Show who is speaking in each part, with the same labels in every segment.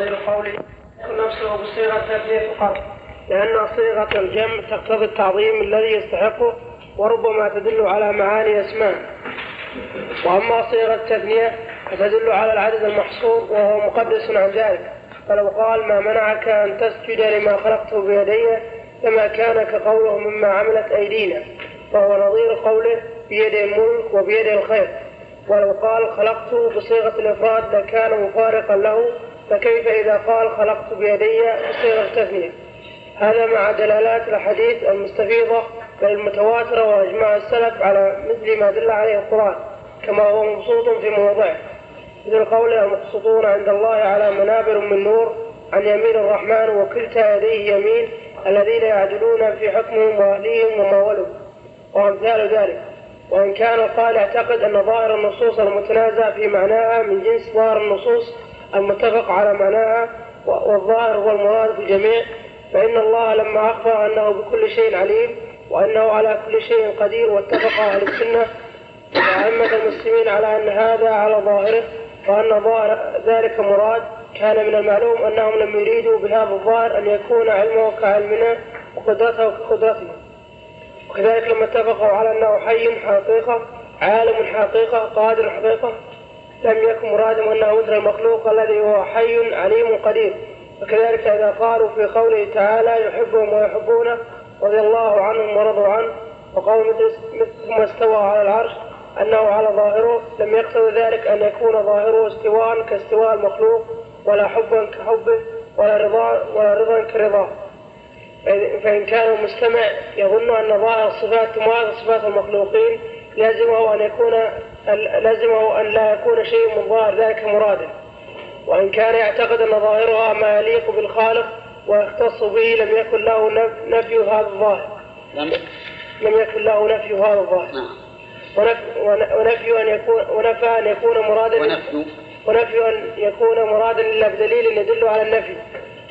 Speaker 1: نظير قوله نفسه بصيغة التثنية فقط لأن صيغة الجمع تقتضي التعظيم الذي يستحقه وربما تدل على معاني أسماء. وأما صيغة التثنية فتدل على العدد المحصور وهو مقدس عن ذلك. فلو قال ما منعك أن تسجد لما خلقته بيدي لما كان كقوله مما عملت أيدينا فهو نظير قوله بيد الملك وبيد الخير. ولو قال خلقته بصيغة الإفراد لكان مفارقا له فكيف إذا قال خلقت بيدي بصيغة التثنية هذا مع دلالات الحديث المستفيضة بل المتواترة وإجماع السلف على مثل ما دل عليه القرآن كما هو مبسوط في مواضعه. مثل قوله المقسطون عند الله على منابر من نور عن يمين الرحمن وكلتا يديه يمين الذين يعدلون في حكمهم وأهليهم وما ولوا. وأمثال ذلك وإن كان القائل يعتقد أن ظاهر النصوص المتنازع في معناها من جنس ظاهر النصوص المتفق على معناها والظاهر هو المراد في الجميع فإن الله لما أخبر أنه بكل شيء عليم وأنه على كل شيء قدير واتفق أهل السنة وأئمة المسلمين على أن هذا على ظاهره وأن ظاهر ذلك مراد كان من المعلوم أنهم لم يريدوا بهذا الظاهر أن يكون علمه كعلمنا وقدرته كقدرتنا وكذلك لما اتفقوا على أنه حي حقيقة عالم حقيقة قادر حقيقة. لم يكن مرادهم أنه مثل المخلوق الذي هو حي عليم قدير. وكذلك إذا قالوا في قوله تعالى يحبهم ويحبونه رضي الله عنهم ورضوا عنه وقالوا مثل ثم استوى على العرش أنه على ظاهره لم يقتض ذلك أن يكون ظاهره استواء كاستواء المخلوق ولا حبا كحبه ولا رضا ولا رضا كرضاه. فإن كان المستمع يظن أن ظاهر الصفات تماثل صفات المخلوقين لازمه أن يكون لازمه أن لا يكون شيء من ظاهر ذلك مرادا. وإن كان يعتقد أن ظاهرها ما يليق بالخالق ويختص به لم يكن له نفي هذا الظاهر.
Speaker 2: لم
Speaker 1: لم يكن له نفي هذا الظاهر.
Speaker 2: نعم.
Speaker 1: ونفي أن يكون ونفى أن يكون مرادا
Speaker 2: ونفي.
Speaker 1: ونفي أن يكون مرادا إلا بدليل يدل على النفي.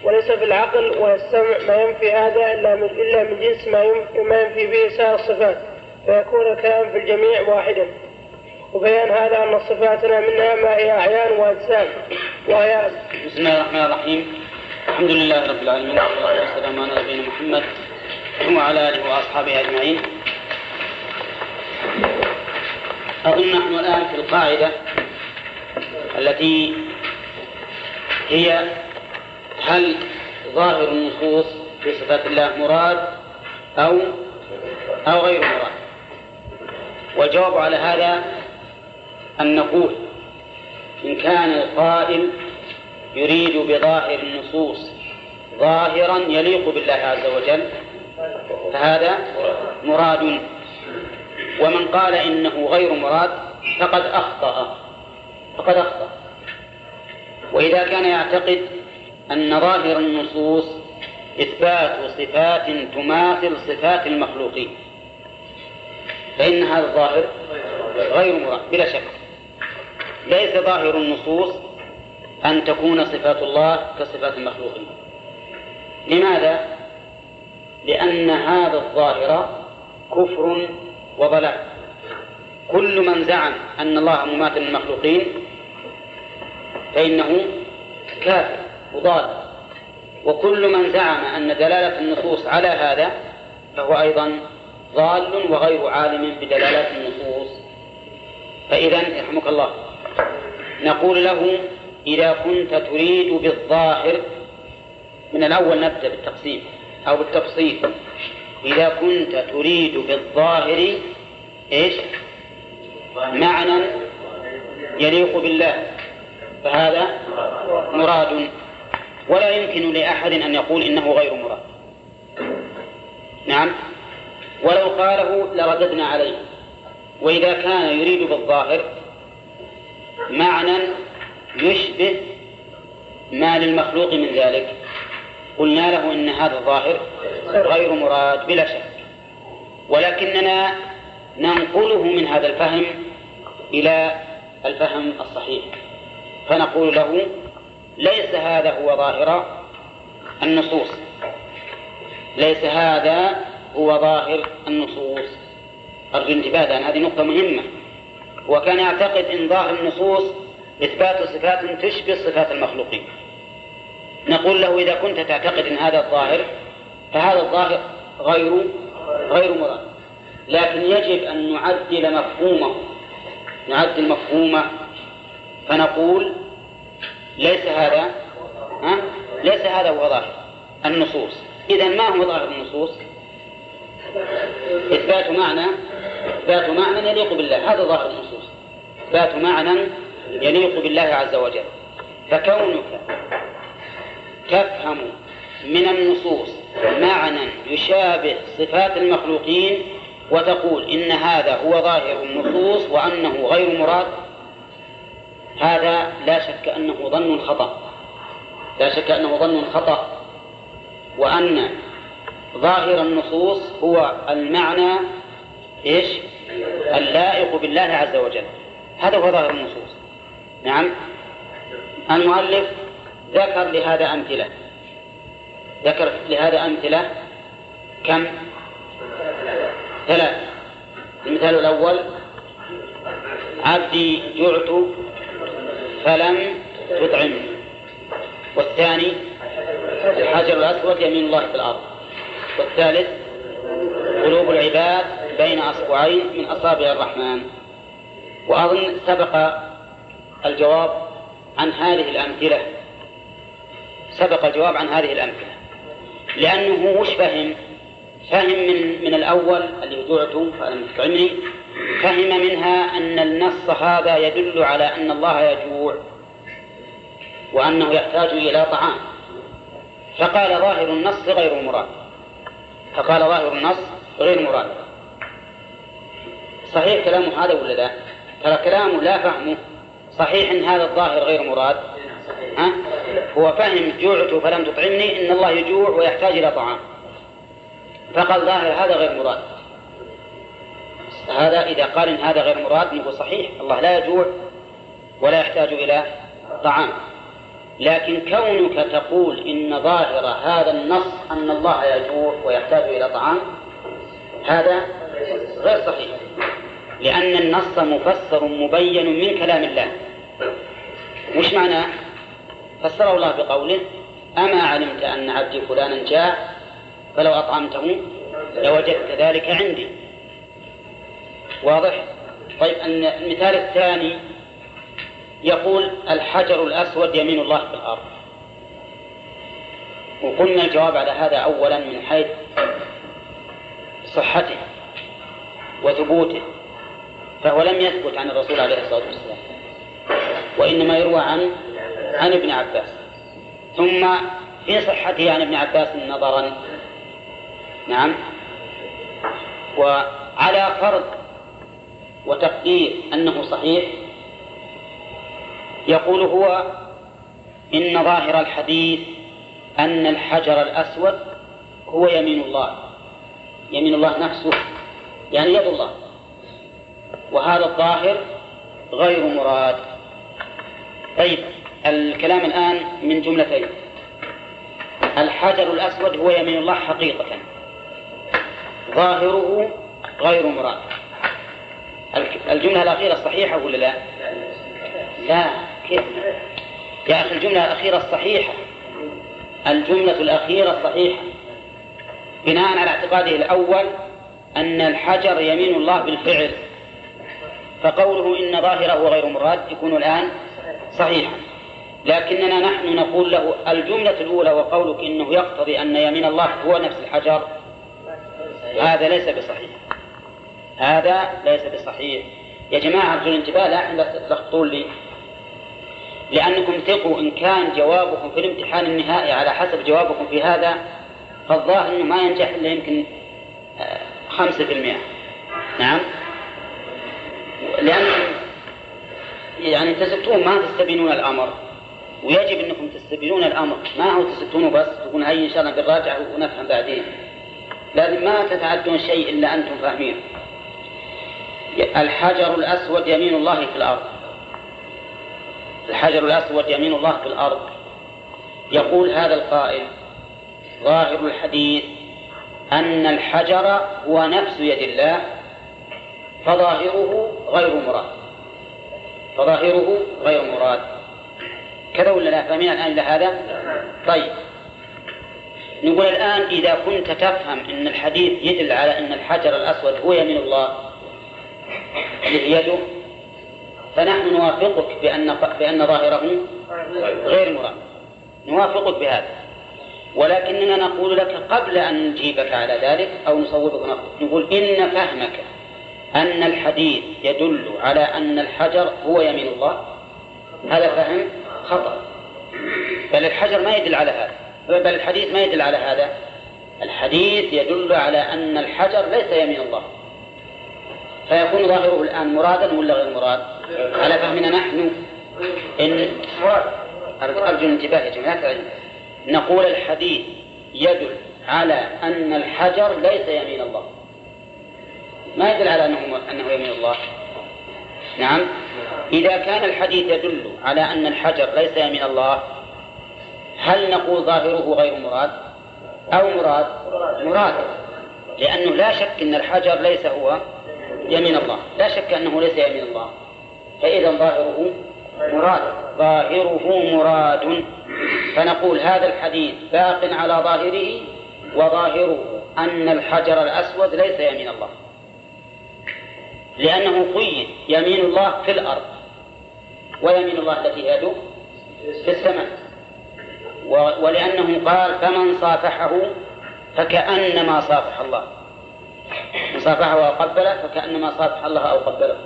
Speaker 1: وليس في العقل والسمع ما ينفي هذا إلا من إلا من جنس ما ما ينفي به سائر الصفات. فيكون الكلام في الجميع واحدا. وبيان هذا أن صفاتنا منها ما هي أعيان وأجسام وهي
Speaker 2: بسم الله الرحمن الرحيم. الحمد لله رب العالمين والصلاة والسلام على نبينا محمد وعلى آله وأصحابه أجمعين. أظن نحن الآن في القاعدة التي هي هل ظاهر النصوص في صفات الله مراد أو أو غير مراد؟ والجواب على هذا أن نقول إن كان القائل يريد بظاهر النصوص ظاهرا يليق بالله عز وجل فهذا مراد. ومن قال إنه غير مراد فقد أخطأ فقد أخطأ. وإذا كان يعتقد أن ظاهر النصوص إثبات صفات تماثل صفات المخلوقين فإن هذا الظاهر غير مراد بلا شك. ليس ظاهر النصوص أن تكون صفات الله كصفات المخلوقين لماذا؟ لأن هذا الظاهر كفر وضلال. كل من زعم أن الله مماثل المخلوقين فإنه كافر وضال. وكل من زعم أن دلالة النصوص على هذا فهو أيضا ضال وغير عالم بدلالات النصوص. فإذا يرحمك الله. نقول له إذا كنت تريد بالظاهر من الأول نبدأ بالتقسيم أو بالتفصيل. إذا كنت تريد بالظاهر إيش؟ معنى يليق بالله. فهذا مراد. ولا يمكن لأحد أن يقول إنه غير مراد. نعم. ولو قاله لرددنا عليه. وإذا كان يريد بالظاهر معنى يشبه ما للمخلوق من ذلك. قلنا له إن هذا الظاهر غير مراد بلا شك. ولكننا ننقله من هذا الفهم إلى الفهم الصحيح. فنقول له ليس هذا هو ظاهر النصوص. ليس هذا هو ظاهر النصوص. أرجو الانتباه لأن هذه نقطة مهمة. وكان يعتقد إن ظاهر النصوص إثبات صفات تشبه صفات المخلوقين. نقول له إذا كنت تعتقد أن هذا الظاهر فهذا الظاهر غير غير مراد. لكن يجب أن نعدل مفهومه. نعدل مفهومه. فنقول ليس هذا ها؟ ليس هذا هو ظاهر النصوص. إذا ما هو ظاهر النصوص؟ إثبات معنى إثبات معنى يليق بالله. هذا ظاهر النصوص. إثبات معنى يليق بالله عز وجل. فكونك تفهم من النصوص معنى يشابه صفات المخلوقين وتقول إن هذا هو ظاهر النصوص وأنه غير مراد هذا لا شك أنه ظن خطأ. لا شك أنه ظن خطأ. وأن ظاهر النصوص هو المعنى إيش؟ اللائق بالله عز وجل. هذا هو ظاهر النصوص. نعم. المؤلف ذكر لهذا أمثلة. ذكر لهذا أمثلة كم؟ ثلاث. المثال الأول عبدي جعت فلم تطعمني والثاني الحجر الأسود يمين الله في الأرض. والثالث قلوب العباد بين أصبعين من أصابع الرحمن. وأظن سبق الجواب عن هذه الأمثلة. سبق الجواب عن هذه الأمثلة. لأنه وش فهم؟ فهم من من الأول اللي فلم تطعمني فهم منها أن النص هذا يدل على أن الله يجوع وأنه يحتاج إلى طعام. فقال ظاهر النص غير مراد فقال ظاهر النص غير مراد صحيح كلامه هذا ولا لا؟ ترى كلامه لا فهمه. صحيح إن هذا الظاهر غير مراد. ها؟ هو فهم جوعت فلم تطعمني إن الله يجوع ويحتاج إلى طعام. فقال ظاهر هذا غير مراد. هذا إذا قال إن هذا غير مراد نقول صحيح. الله لا يجوع ولا يحتاج إلى طعام. لكن كونك تقول إن ظاهر هذا النص أن الله يجوع ويحتاج إلى طعام هذا غير صحيح. لأن النص مفسر مبين من كلام الله وش معناه؟ فسره الله بقوله أما علمت أن عبدي فلانا جاء فلو أطعمته لوجدت ذلك عندي واضح؟ طيب المثال الثاني يقول الحجر الأسود يمين الله في الأرض وقلنا الجواب على هذا أولا من حيث صحته وثبوته فهو لم يثبت عن الرسول عليه الصلاة والسلام. وإنما يروى عن عن ابن عباس. ثم في صحته عن ابن عباس نظرا. نعم. وعلى فرض وتقدير أنه صحيح يقول هو إن ظاهر الحديث أن الحجر الأسود هو يمين الله. يمين الله نفسه. يعني يد الله. وهذا الظاهر غير مراد. طيب الكلام الآن من جملتين. الحجر الأسود هو يمين الله حقيقة. ظاهره غير مراد. الجملة الأخيرة صحيحة ولا لا؟ لا كيف؟ يا أخي الجملة الأخيرة الصحيحة الجملة الأخيرة الصحيحة بناء على اعتقاده الأول أن الحجر يمين الله بالفعل. فقوله إن ظاهره غير مراد يكون الآن صحيحا. لكننا نحن نقول له الجملة الأولى وقولك إنه يقتضي أن يمين الله هو نفس الحجر. هذا ليس بصحيح. هذا ليس بصحيح. يا جماعة أرجو الانتباه لا تلخبطون لي. لأنكم ثقوا إن كان جوابكم في الامتحان النهائي على حسب جوابكم في هذا فالظاهر أنه ما ينجح إلا يمكن آه، خمسة في المئة. نعم؟ لأنكم يعني تسبتون ما تستبينون الأمر. ويجب أنكم تستبينون الأمر. ما هو تسبتونه بس تقول هاي إن شاء الله بنراجع ونفهم بعدين. لازم ما تتعدون شيء إلا أنتم فاهمين. الحجر الأسود يمين الله في الأرض. الحجر الأسود يمين الله في الأرض. يقول هذا القائل ظاهر الحديث أن الحجر هو نفس يد الله فظاهره غير مراد. فظاهره غير مراد. كذا ولا لا؟ فاهمين الآن إلى هذا؟ طيب. نقول الآن إذا كنت تفهم أن الحديث يدل على أن الحجر الأسود هو يمين الله يده فنحن نوافقك بأن بأن ظاهره غير مراد. نوافقك بهذا. ولكننا نقول لك قبل أن نجيبك على ذلك أو نصوبك نقول إن فهمك أن الحديث يدل على أن الحجر هو يمين الله. هذا فهم خطأ. بل الحجر ما يدل على هذا. بل الحديث ما يدل على هذا. الحديث يدل على أن الحجر ليس يمين الله. فيكون ظاهره الآن مرادا ولا غير مراد؟ على فهمنا نحن؟ إن أرجو الانتباه يا جماعة. نقول الحديث يدل على أن الحجر ليس يمين الله. ما يدل على أنه أنه يمين الله؟ نعم. إذا كان الحديث يدل على أن الحجر ليس يمين الله هل نقول ظاهره غير مراد؟ أو مراد؟ مراد. لأنه لا شك أن الحجر ليس هو يمين الله. لا شك أنه ليس يمين الله. فإذا ظاهره مراد. ظاهره مراد. فنقول هذا الحديث باق على ظاهره وظاهره أن الحجر الأسود ليس يمين الله. لأنه قيد يمين الله في الأرض. ويمين الله التي يده في السماء. ولأنه قال فمن صافحه فكأنما صافح الله. من صافحه أو قبله فكأنما صافح الله أو قبله.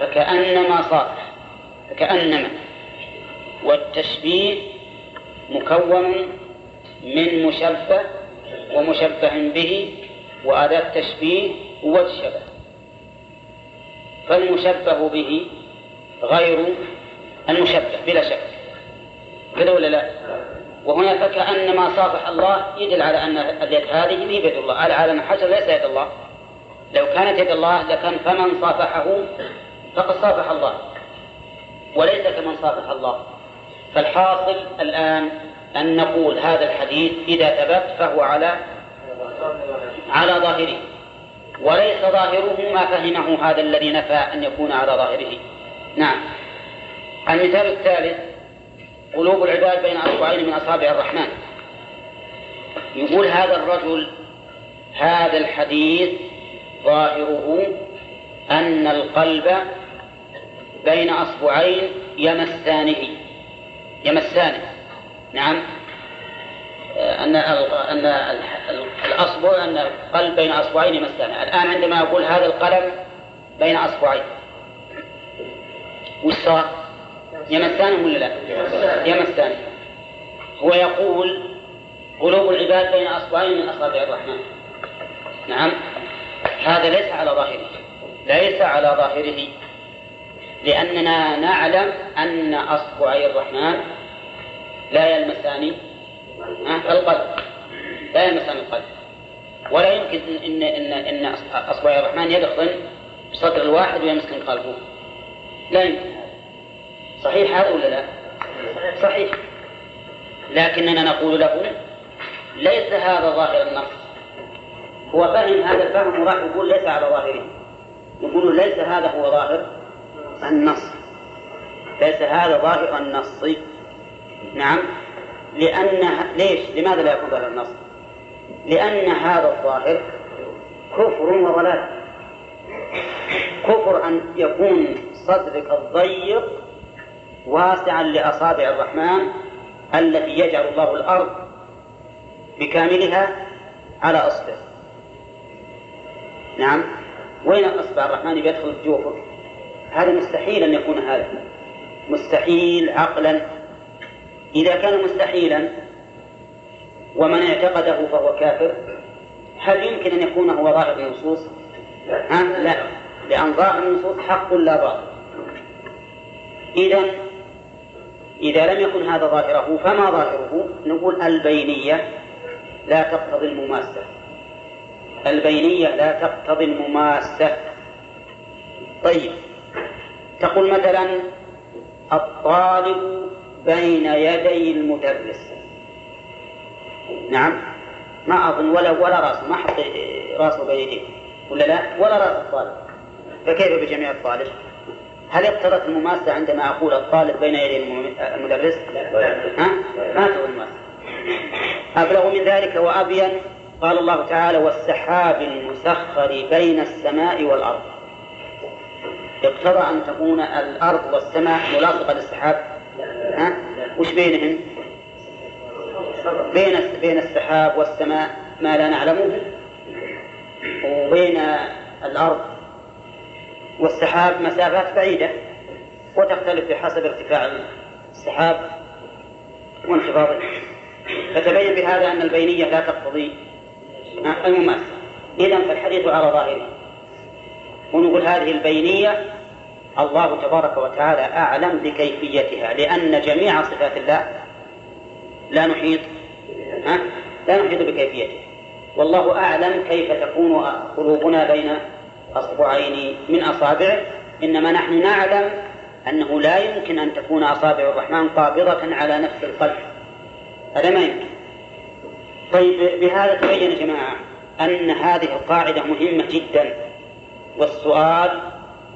Speaker 2: فكأنما صافح. فكأنما. والتشبيه مكون من مشبه ومشبه به وأداة تشبيه والشبه فالمشبه به غير المشبه بلا شك. كذا ولا لا؟ وهنا فكأنما صافح الله يدل على أن اليد هذه هي يد الله. على على الحجر ليس يد الله. لو كانت يد الله لكان فمن صافحه فقد صافح الله وليس كمن صافح الله. فالحاصل الآن أن نقول هذا الحديث إذا ثبت فهو على على ظاهره. وليس ظاهره ما فهمه هذا الذي نفى أن يكون على ظاهره. نعم. المثال الثالث قلوب العباد بين أصبعين من أصابع الرحمن. يقول هذا الرجل هذا الحديث ظاهره أن القلب بين أصبعين يمسانه. يمسانه. نعم. أن أن الأصبع أن القلب بين أصبعين يمسانه الآن عندما أقول هذا القلم بين أصبعين وش صار؟ يمسانه ولا لا؟ يمسانه هو يقول قلوب العباد بين أصبعين من أصابع الرحمن. نعم. هذا ليس على ظاهره. ليس على ظاهره. لأننا نعلم أن أصبعي الرحمن لا يلمسان القلب لا يلمسان القلب ولا يمكن إن إن إن أصبع الرحمن يدخل بصدر الواحد ويمسكن قلبه لا يمكن صحيح هذا ولا لا؟ صحيح. لكننا نقول له ليس هذا ظاهر النص. هو فهم هذا الفهم وراح يقول ليس على ظاهره. يقول ليس هذا هو ظاهر النص. ليس هذا ظاهر النص. نعم. لأن ليش؟ لماذا لا يكون ظاهر النص؟ لأن هذا الظاهر كفر وضلال. كفر أن يكون صدرك الضيق واسعا لأصابع الرحمن التي يجعل الله الأرض بكاملها على أصبع نعم. وين أصبع الرحمن بيدخل في هذا مستحيل أن يكون هذا. مستحيل عقلا إذا كان مستحيلا ومن اعتقده فهو كافر هل يمكن أن يكون هو ظاهر النصوص؟ ها؟ لا لأن ظاهر النصوص حق لا باطل إذا إذا لم يكن هذا ظاهره فما ظاهره؟ نقول البينية لا تقتضي المماسة البينية لا تقتضي المماسة طيب تقول مثلا الطالب بين يدي المدرس. نعم. ما أظن ولا ولا رأسه ما حط رأسه بين يديه ولا لا؟ ولا رأس الطالب. فكيف بجميع الطالب؟ هل اقتضت المماسة عندما أقول الطالب بين يدي المدرس؟ ها؟ ما تقول أبلغ من ذلك وأبين قال الله تعالى والسحاب المسخر بين السماء والأرض. اقتضى أن تكون الأرض والسماء ملاصقة للسحاب؟ وش بينهم؟ بين بين السحاب والسماء ما لا نعلمه. وبين الأرض والسحاب مسافات بعيدة وتختلف بحسب ارتفاع السحاب وانخفاضه فتبين بهذا أن البينية لا تقتضي المماثلة إذا فالحديث على ظاهره. ونقول هذه البينية الله تبارك وتعالى أعلم بكيفيتها لأن جميع صفات الله لا نحيط ها؟ لا نحيط بكيفيتها والله أعلم كيف تكون قلوبنا بين أصبعين من أصابعه إنما نحن نعلم أنه لا يمكن أن تكون أصابع الرحمن قابضة على نفس القلب. هذا ما يمكن. طيب بهذا تبين يا جماعة أن هذه القاعدة مهمة جدا. والسؤال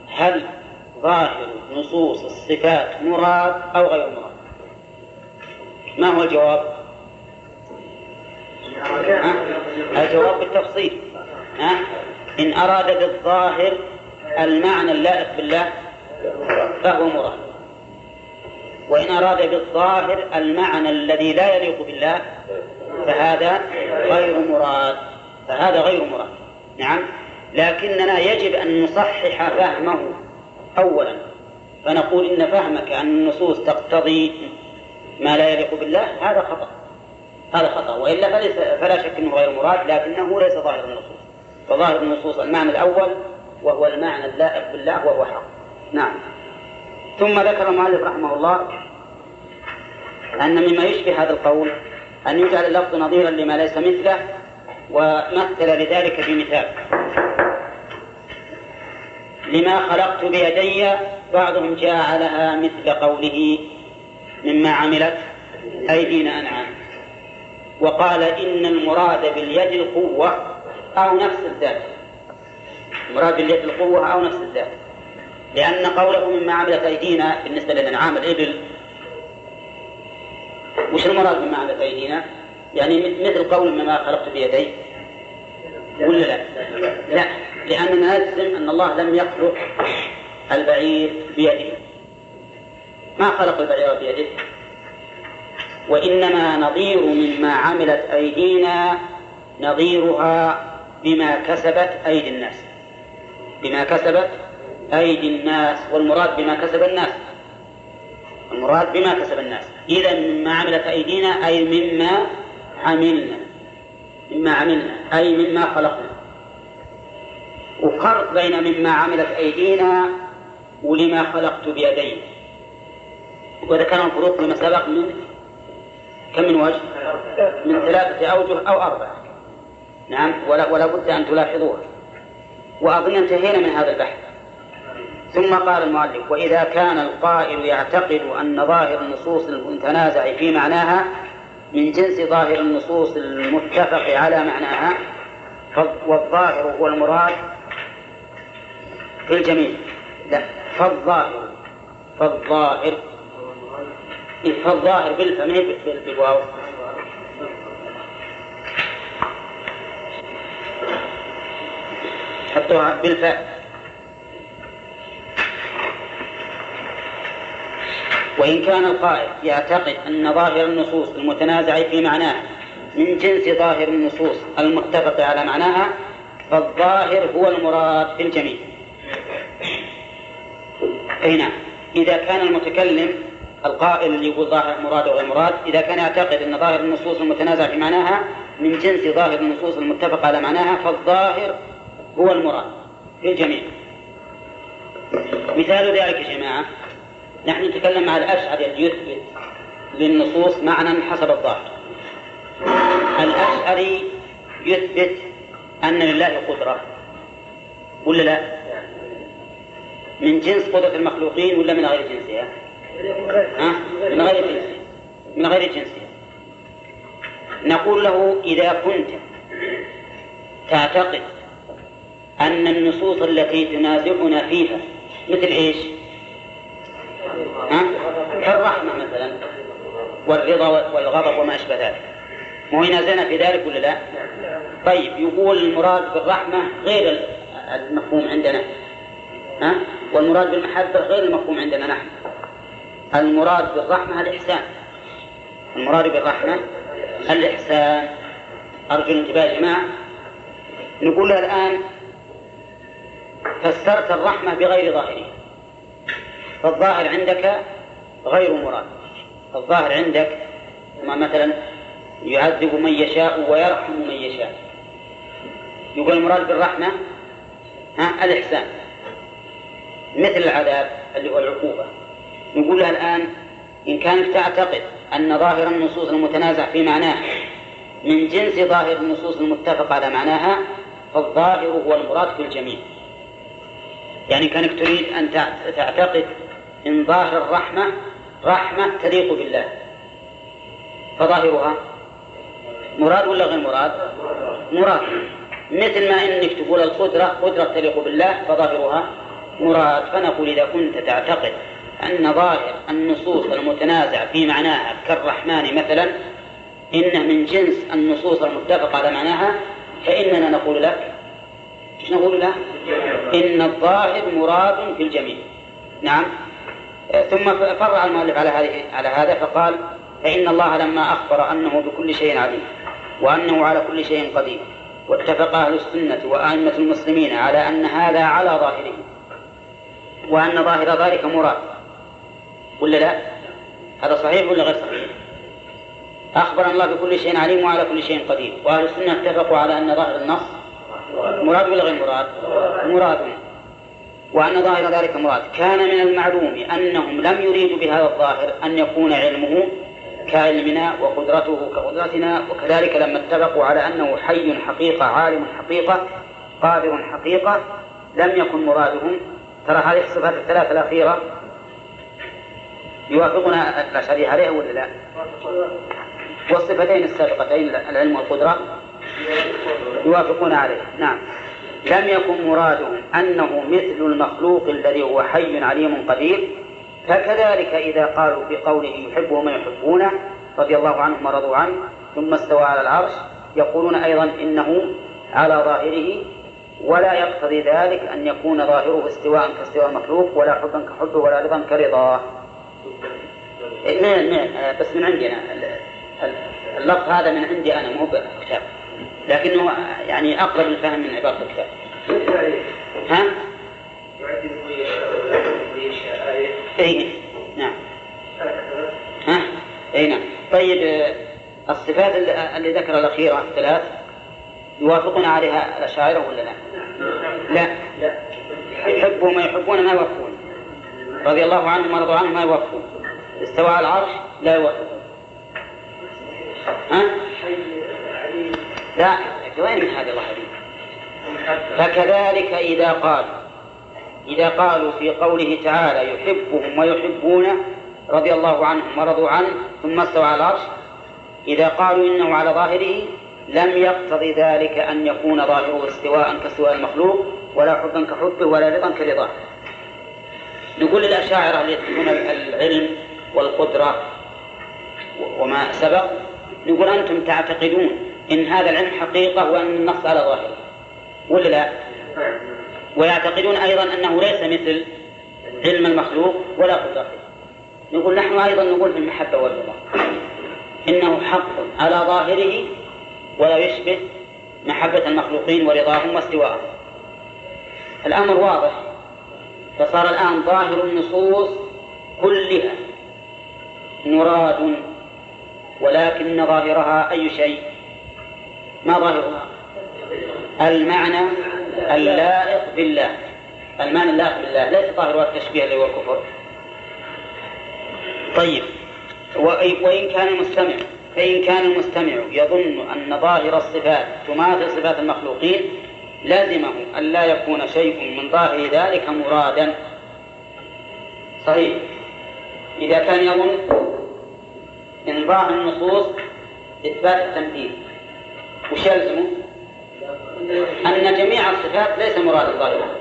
Speaker 2: هل ظاهر نصوص الصفات مراد أو غير مراد. ما هو الجواب؟ الجواب بالتفصيل. ها؟ إن أراد بالظاهر المعنى اللائق بالله فهو مراد. وإن أراد بالظاهر المعنى الذي لا يليق بالله فهذا غير مراد. فهذا غير مراد. نعم؟ لكننا يجب أن نصحح فهمه. أولا فنقول إن فهمك أن النصوص تقتضي ما لا يليق بالله هذا خطأ. هذا خطأ وإلا فليس فلا شك أنه غير مراد لكنه ليس ظاهر النصوص. فظاهر النصوص المعنى الأول وهو المعنى اللائق بالله وهو حق. نعم. ثم ذكر المؤلف رحمه الله أن مما يشبه هذا القول أن يجعل اللفظ نظيرا لما ليس مثله ومثل لذلك بمثال. لما خلقت بيدي بعضهم جعلها مثل قوله مما عملت أيدينا أنعام. وقال إن المراد باليد القوة أو نفس الذات. المراد باليد القوة أو نفس الذات. لأن قوله مما عملت أيدينا بالنسبة للأنعام الإبل وش المراد مما عملت أيدينا؟ يعني مثل قول مما خلقت بيدي. ولا لا؟ لا. لأننا نجزم أن الله لم يخلق البعير بيده. ما خلق البعير بيده؟ وإنما نظير مما عملت أيدينا نظيرها بما كسبت أيدي الناس. بما كسبت أيدي الناس. والمراد بما كسب الناس. المراد بما كسب الناس. إذا مما عملت أيدينا أي مما عملنا. مما عملنا أي مما خلقنا. وفرق بين مما عملت أيدينا ولما خلقت بيدي. وذكر الفروق فيما سبق من كم من وجه؟ من ثلاثة أوجه أو أربعة. نعم ولا, ولا بد أن تلاحظوها. وأظن انتهينا من هذا البحث. ثم قال المؤلف وإذا كان القائل يعتقد أن ظاهر النصوص المتنازع في معناها من جنس ظاهر النصوص المتفق على معناها والظاهر هو المراد في الجميع. لا فالظاهر فالظاهر. فالظاهر بالفم بالواو. حطوها بالفاء. وإن كان القائل يعتقد أن ظاهر النصوص المتنازع في معناه من جنس ظاهر النصوص المتفق على معناها فالظاهر هو المراد في أي نعم. إذا كان المتكلم القائل اللي يقول ظاهر مراد وغير مراد إذا كان يعتقد أن ظاهر النصوص المتنازع في معناها من جنس ظاهر النصوص المتفق على معناها فالظاهر هو المراد في الجميع مثال ذلك يا جماعة. نحن نتكلم مع الأشعري الذي يثبت للنصوص معنى حسب الظاهر الأشعري يثبت أن لله قدرة ولا لا؟ من جنس قدرة المخلوقين ولا من غير جنسها؟ ها؟ من غير جنسها من غير جنسها نقول له إذا كنت تعتقد أن النصوص التي تنازعنا فيها مثل إيش؟ كالرحمة مثلا والرضا والغضب وما أشبه ذلك. مو ينازعنا في ذلك ولا لا؟ طيب يقول المراد بالرحمة غير المفهوم عندنا. ها؟ والمراد بالمحبة غير المفهوم عندنا نحن. المراد بالرحمة الإحسان. المراد بالرحمة الإحسان. أرجو الانتباه يا جماعة. نقول الآن فسرت الرحمة بغير ظاهره فالظاهر عندك غير مراد. الظاهر عندك مثلا يعذب من يشاء ويرحم من يشاء. يقول المراد بالرحمة ها الإحسان. مثل العذاب اللي هو العقوبة. نقول لها الآن إن كانت تعتقد أن ظاهر النصوص المتنازع في معناه من جنس ظاهر النصوص المتفق على معناها فالظاهر هو المراد في الجميع. يعني كانك تريد أن تعتقد إن ظاهر الرحمة رحمة تليق بالله. فظاهرها؟ مراد ولا غير مراد؟ مراد. مثل ما إنك تقول القدرة قدرة تليق بالله فظاهرها؟ مراد. فنقول إذا كنت تعتقد أن ظاهر النصوص المتنازع في معناها كالرحمن مثلا إنه من جنس النصوص المتفق على معناها فإننا نقول لك إيش نقول له؟ إن الظاهر مراد في الجميع. نعم. ثم فرع المؤلف على هذه على هذا فقال فإن الله لما أخبر أنه بكل شيء عليم وأنه على كل شيء قدير واتفق أهل السنة وأئمة المسلمين على أن هذا على ظاهره وأن ظاهر ذلك مراد ولا لا؟ هذا صحيح ولا غير صحيح؟ أخبر الله بكل شيء عليم وعلى كل شيء قدير وأهل السنة اتفقوا على أن ظاهر النص مراد ولا غير مراد؟ مراد وأن ظاهر ذلك مراد. كان من المعلوم أنهم لم يريدوا بهذا الظاهر أن يكون علمه كعلمنا وقدرته كقدرتنا وكذلك لما اتفقوا على أنه حي حقيقة عالم حقيقة قادر حقيقة لم يكن مرادهم. ترى هذه الصفات الثلاثة الأخيرة. يوافقنا الأشعري عليها ولا لا؟ والصفتين السابقتين العلم والقدرة. يوافقون عليها. نعم. لم يكن مرادهم أنه مثل المخلوق الذي هو حي عليم قدير فكذلك إذا قالوا في قوله يحبه من يحبونه رضي الله عنهم ورضوا عنه ثم استوى على العرش يقولون أيضا إنه على ظاهره ولا يقتضي ذلك أن يكون ظاهره استواء كاستواء المخلوق ولا حبا كحبه ولا رضا كرضاه. من من بس من عندنا اللفظ هذا من عندي أنا مو بكتاب. لكنه يعني أقرب الفهم من عبارة الكتاب ها؟ اي نعم ها؟ اي نعم طيب الصفات اللي ذكر الأخيرة الثلاث يوافقون عليها الأشاعرة ولا لا؟ لا لا يحبوا ما يحبون ما يوافقون رضي الله عنهم ورضوا عنه ما يوافقون استوى على العرش لا يوافقون ها؟ لا وين من هذه الله حبيب فكذلك إذا قال إذا قالوا في قوله تعالى يحبهم ويحبونه رضي الله عنهم ورضوا عنه ثم استوى على العرش إذا قالوا إنه على ظاهره لم يقتضي ذلك أن يكون ظاهره استواء كاستواء المخلوق ولا حبا كحبه ولا رضا كرضاه. نقول للأشاعرة اللي يتبعون العلم والقدرة وما سبق؟ نقول أنتم تعتقدون. إن هذا العلم حقيقة وأن النص على ظاهره ولا لا؟ ويعتقدون أيضا أنه ليس مثل علم المخلوق ولا قدرته نقول نحن أيضا نقول في المحبة والرضا. إنه حق على ظاهره ولا يشبه محبة المخلوقين ورضاهم واستواءهم. الأمر واضح. فصار الآن ظاهر النصوص كلها مراد ولكن ظاهرها أي شيء؟ ما ظاهرها المعنى اللائق بالله. المعنى اللائق بالله. ليس ظاهرها التشبيه اللي هو الكفر. طيب. وإن كان المستمع فإن كان المستمع يظن أن ظاهر الصفات تماثل صفات المخلوقين لازمه أن لا يكون شيء من ظاهر ذلك مرادا. صحيح. إذا كان يظن إن ظاهر النصوص إثبات التمثيل. وش يلزمه؟ أن جميع الصفات ليس مرادا ظاهرها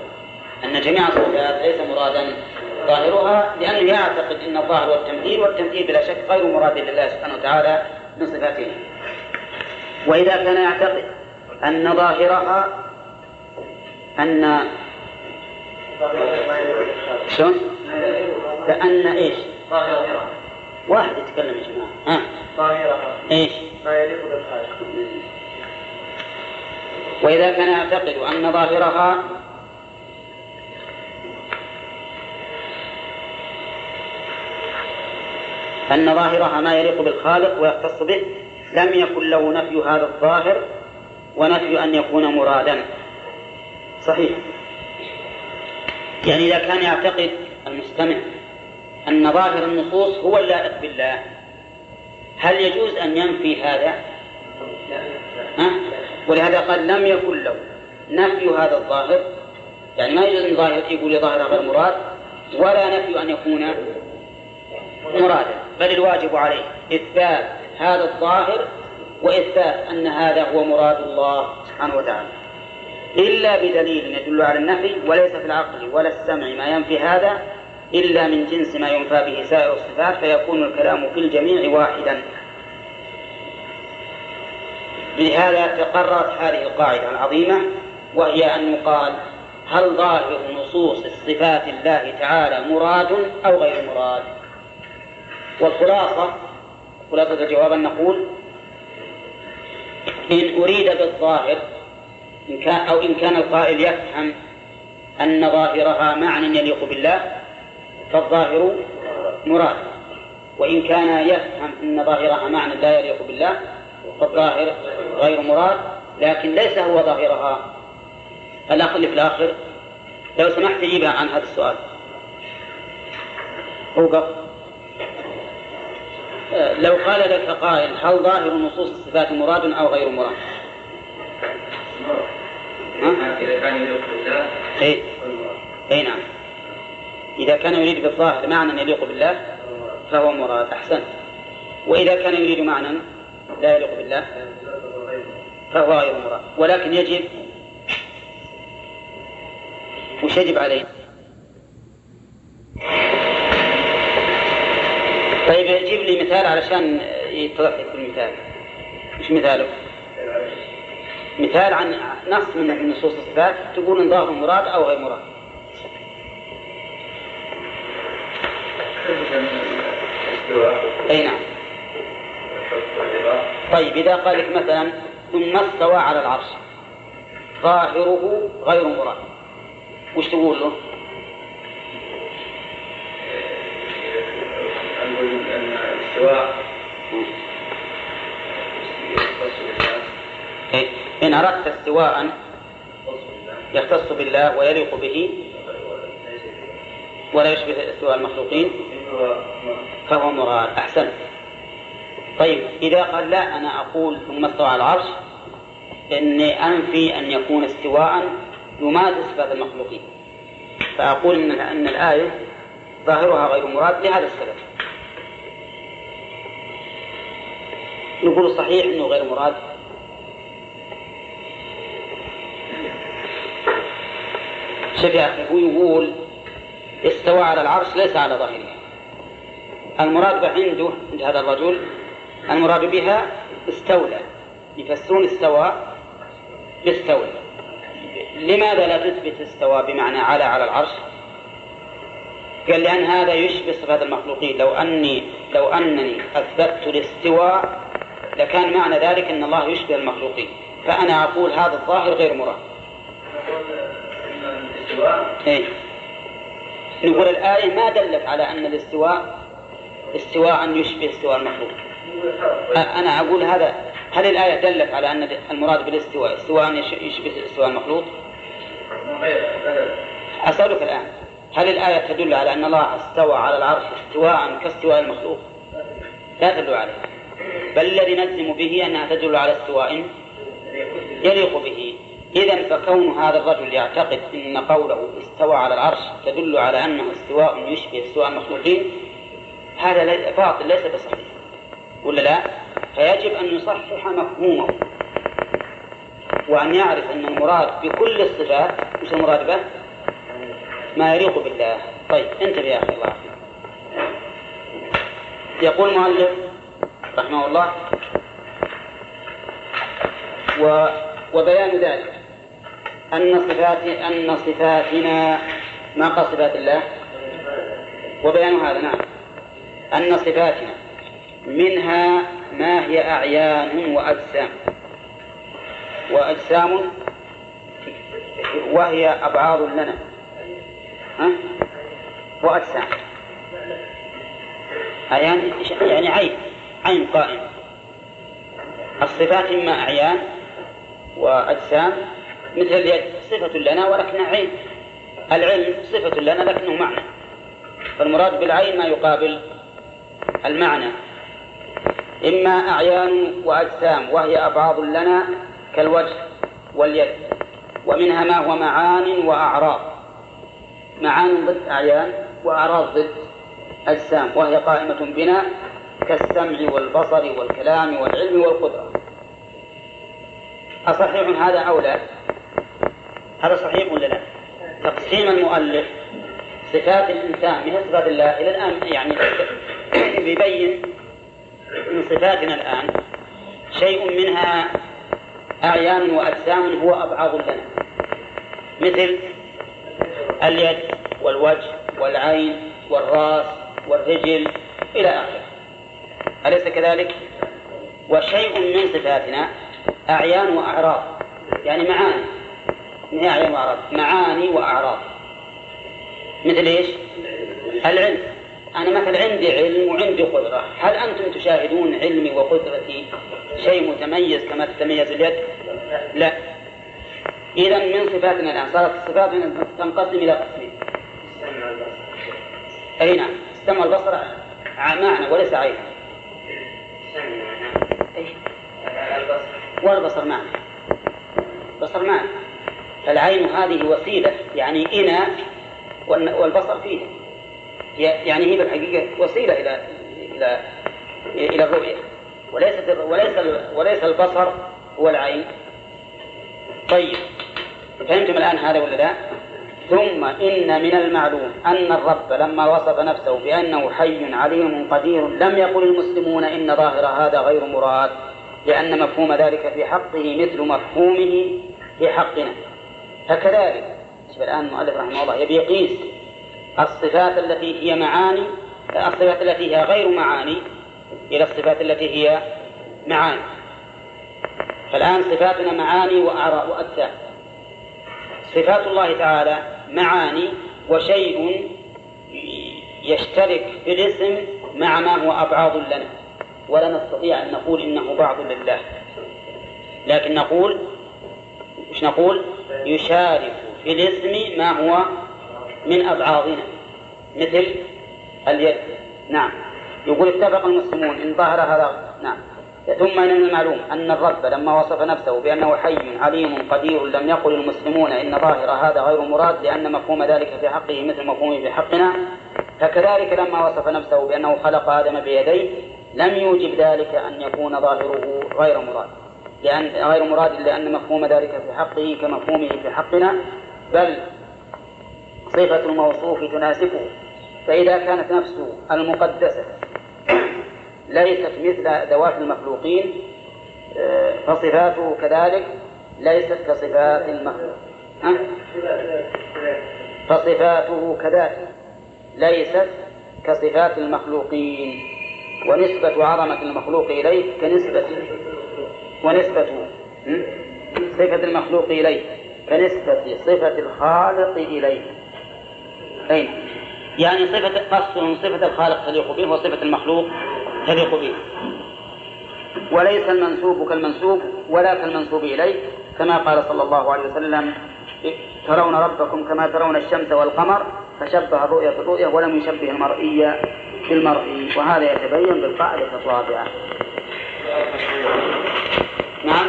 Speaker 2: أن جميع الصفات ليس مرادا ظاهرها لأنه يعتقد أن الظاهر هو التمثيل والتمثيل بلا شك غير مراد لله سبحانه وتعالى من صفاته وإذا كان يعتقد أن ظاهرها أن شلون؟ لأن إيش؟ ظاهرها واحد يتكلم يا جماعة ها ظاهرها إيش؟ ما يليق بالخالق وإذا كان يعتقد أن ظاهرها أن ظاهرها ما يليق بالخالق ويختص به لم يكن له نفي هذا الظاهر ونفي أن يكون مرادا صحيح يعني إذا كان يعتقد المستمع أن ظاهر النصوص هو اللائق بالله هل يجوز أن ينفي هذا؟ ها؟ ولهذا قال لم يكن له. نفي هذا الظاهر. يعني ما يجوز ظاهر يقول ظاهر غير مراد ولا نفي أن يكون مرادا. بل الواجب عليه إثبات هذا الظاهر وإثبات أن هذا هو مراد الله سبحانه وتعالى. إلا بدليل يدل على النفي وليس في العقل ولا السمع ما ينفي هذا إلا من جنس ما ينفى به سائر الصفات فيكون الكلام في الجميع واحدا. بهذا تقررت هذه القاعدة العظيمة وهي أن يقال هل ظاهر نصوص صفات الله تعالى مراد أو غير مراد؟ والخلاصة خلاصة الجواب أن نقول إن أريد بالظاهر إن كان أو إن كان القائل يفهم أن ظاهرها معنى يليق بالله فالظاهر مراد. وإن كان يفهم أن ظاهرها معنى لا يليق بالله فالظاهر غير مراد لكن ليس هو ظاهرها. الأخ اللي في الآخر. لو سمحت جيبها عن هذا السؤال. اوقف لو قال لك قائل هل ظاهر نصوص الصفات مراد أو غير مراد؟ إذا كان يليق بالله إيه أي نعم. إذا كان يريد بالظاهر معنى يليق بالله فهو مراد أحسنت. وإذا كان يريد معنى لا يليق بالله. فهو غير مراد ولكن يجب وش يجب عليه؟ طيب جيب لي مثال علشان يتضح لك المثال إيش مثاله؟ مثال عن نص من نصوص الصفات تقول إن ظاهر مراد أو غير مراد أي نعم طيب إذا قال لك مثلا ثم استوى على العرش. ظاهره غير مراد. وش تقول له؟ أن الاستواء إن أردت استواء يختص بالله ويليق به ولا يشبه استواء المخلوقين فهو مراد. أحسن طيب إذا قال لا أنا أقول ثم استوى على العرش إني أنفي أن يكون استواء يمارس صفات المخلوقين. فأقول إن, أن الآية ظاهرها غير مراد لهذا السبب. نقول صحيح أنه غير مراد. شوف يا أخي هو يقول استوى على العرش ليس على ظاهره. المراد عنده عند هذا الرجل المراد بها استولى. يفسرون استوى باستولى. لماذا لا تثبت استوى بمعنى على على العرش؟ قال لأن هذا يشبه صفات المخلوقين. لو أني لو أنني أثبتت الاستواء لكان معنى ذلك أن الله يشبه المخلوقين. فأنا أقول هذا الظاهر غير مراد. إيه؟ نقول الآية ما دلت على أن الاستواء استواء يشبه استواء المخلوق. أنا أقول هذا هل الآية دلت على أن المراد بالاستواء استواء يشبه استواء المخلوق؟ أسألك الآن هل الآية تدل على أن الله استوى على العرش استواء كاستواء المخلوق؟ لا تدل عليه بل الذي نجزم به أنها تدل على استواء يليق به إذا فكون هذا الرجل يعتقد أن قوله استوى على العرش تدل على أنه استواء يشبه استواء المخلوقين هذا باطل ليس بصحيح ولا لا؟ فيجب أن يصحح مفهومه وأن يعرف أن المراد بكل الصفات وش المراد به؟ ما يليق بالله طيب انتبه يا أخي الله يقول المؤلف رحمه الله و وبيان ذلك أن صفات أن صفاتنا ما قال صفات الله وبيان هذا نعم أن صفاتنا منها ما هي أعيان وأجسام. وأجسام وهي أبعاض لنا. ها؟ وأجسام. أعيان يعني عين عين قائمة الصفات إما أعيان وأجسام مثل اليد صفة لنا ولكنها عين. العلم صفة لنا لكنه معنى. فالمراد بالعين ما يقابل المعنى. إما أعيان وأجسام وهي أبعاض لنا كالوجه واليد ومنها ما هو معان وأعراض معان ضد أعيان وأعراض ضد أجسام وهي قائمة بنا كالسمع والبصر والكلام والعلم والقدرة أصحيح هذا أو لا؟ هذا صحيح ولا لا؟ تقسيم المؤلف صفات الإنسان من صفات الله إلى الآن يعني يبين من صفاتنا الآن شيء منها أعيان وأجسام هو أبعض لنا. مثل اليد والوجه والعين والرأس والرجل إلى آخره. أليس كذلك؟ وشيء من صفاتنا أعيان وأعراض. يعني معاني. من أعيان وأعراض؟ معاني وأعراض. مثل إيش؟ العلم. أنا مثلا عندي علم وعندي قدرة. هل أنتم تشاهدون علمي وقدرتي شيء متميز كما تتميز اليد؟ لا. إذا من صفاتنا الآن؟ صارت الصفات تنقسم إلى قسمين. أي نعم. السمع والبصر معنى وليس عينا والبصر معنى البصر معنى فالعين هذه وسيلة يعني إناء والبصر فيه. يعني هي بالحقيقة وسيلة إلى إلى إلى الرؤية. وليست وليس وليس البصر هو العين. طيب فهمتم الآن هذا ولا لا؟ ثم إن من المعلوم أن الرب لما وصف نفسه بأنه حي عليم قدير لم يقل المسلمون إن ظاهر هذا غير مراد لأن مفهوم ذلك في حقه مثل مفهومه في حقنا. فكذلك الآن المؤلف رحمه الله يبي يقيس الصفات التي هي معاني الصفات التي هي غير معاني إلى الصفات التي هي معاني. فالآن صفاتنا معاني وآراء وأجسام صفات الله تعالى معاني وشيء يشترك في الاسم مع ما هو أبعاض لنا. ولا نستطيع أن نقول إنه بعض لله. لكن نقول مش نقول؟ يشارك في الاسم ما هو من أبعاضنا مثل اليد. نعم. يقول اتفق المسلمون إن ظهر هذا نعم. ثم من المعلوم أن الرب لما وصف نفسه بأنه حي عليم قدير لم يقل المسلمون إن ظاهر هذا غير مراد لأن مفهوم ذلك في حقه مثل مفهومه في حقنا. فكذلك لما وصف نفسه بأنه خلق آدم بيديه لم يوجب ذلك أن يكون ظاهره غير مراد. لأن غير مراد لأن مفهوم ذلك في حقه كمفهومه في حقنا بل صفة الموصوف تناسبه فإذا كانت نفسه المقدسة ليست مثل ذوات المخلوقين آه، فصفاته كذلك ليست كصفات المخلوق. فصفاته كذلك ليست كصفات المخلوقين. ونسبة عظمة المخلوق إليه كنسبة ونسبة صفة المخلوق إليه كنسبة صفة الخالق إليه أين؟ يعني صفة قصد صفة الخالق تليق به وصفة المخلوق تليق به. وليس المنسوب كالمنسوب ولا كالمنسوب إليه كما قال صلى الله عليه وسلم ترون ربكم كما ترون الشمس والقمر فشبه الرؤيا بالرؤيا ولم يشبه المرئي بالمرئي. وهذا يتبين بالقاعدة الرابعة. نعم.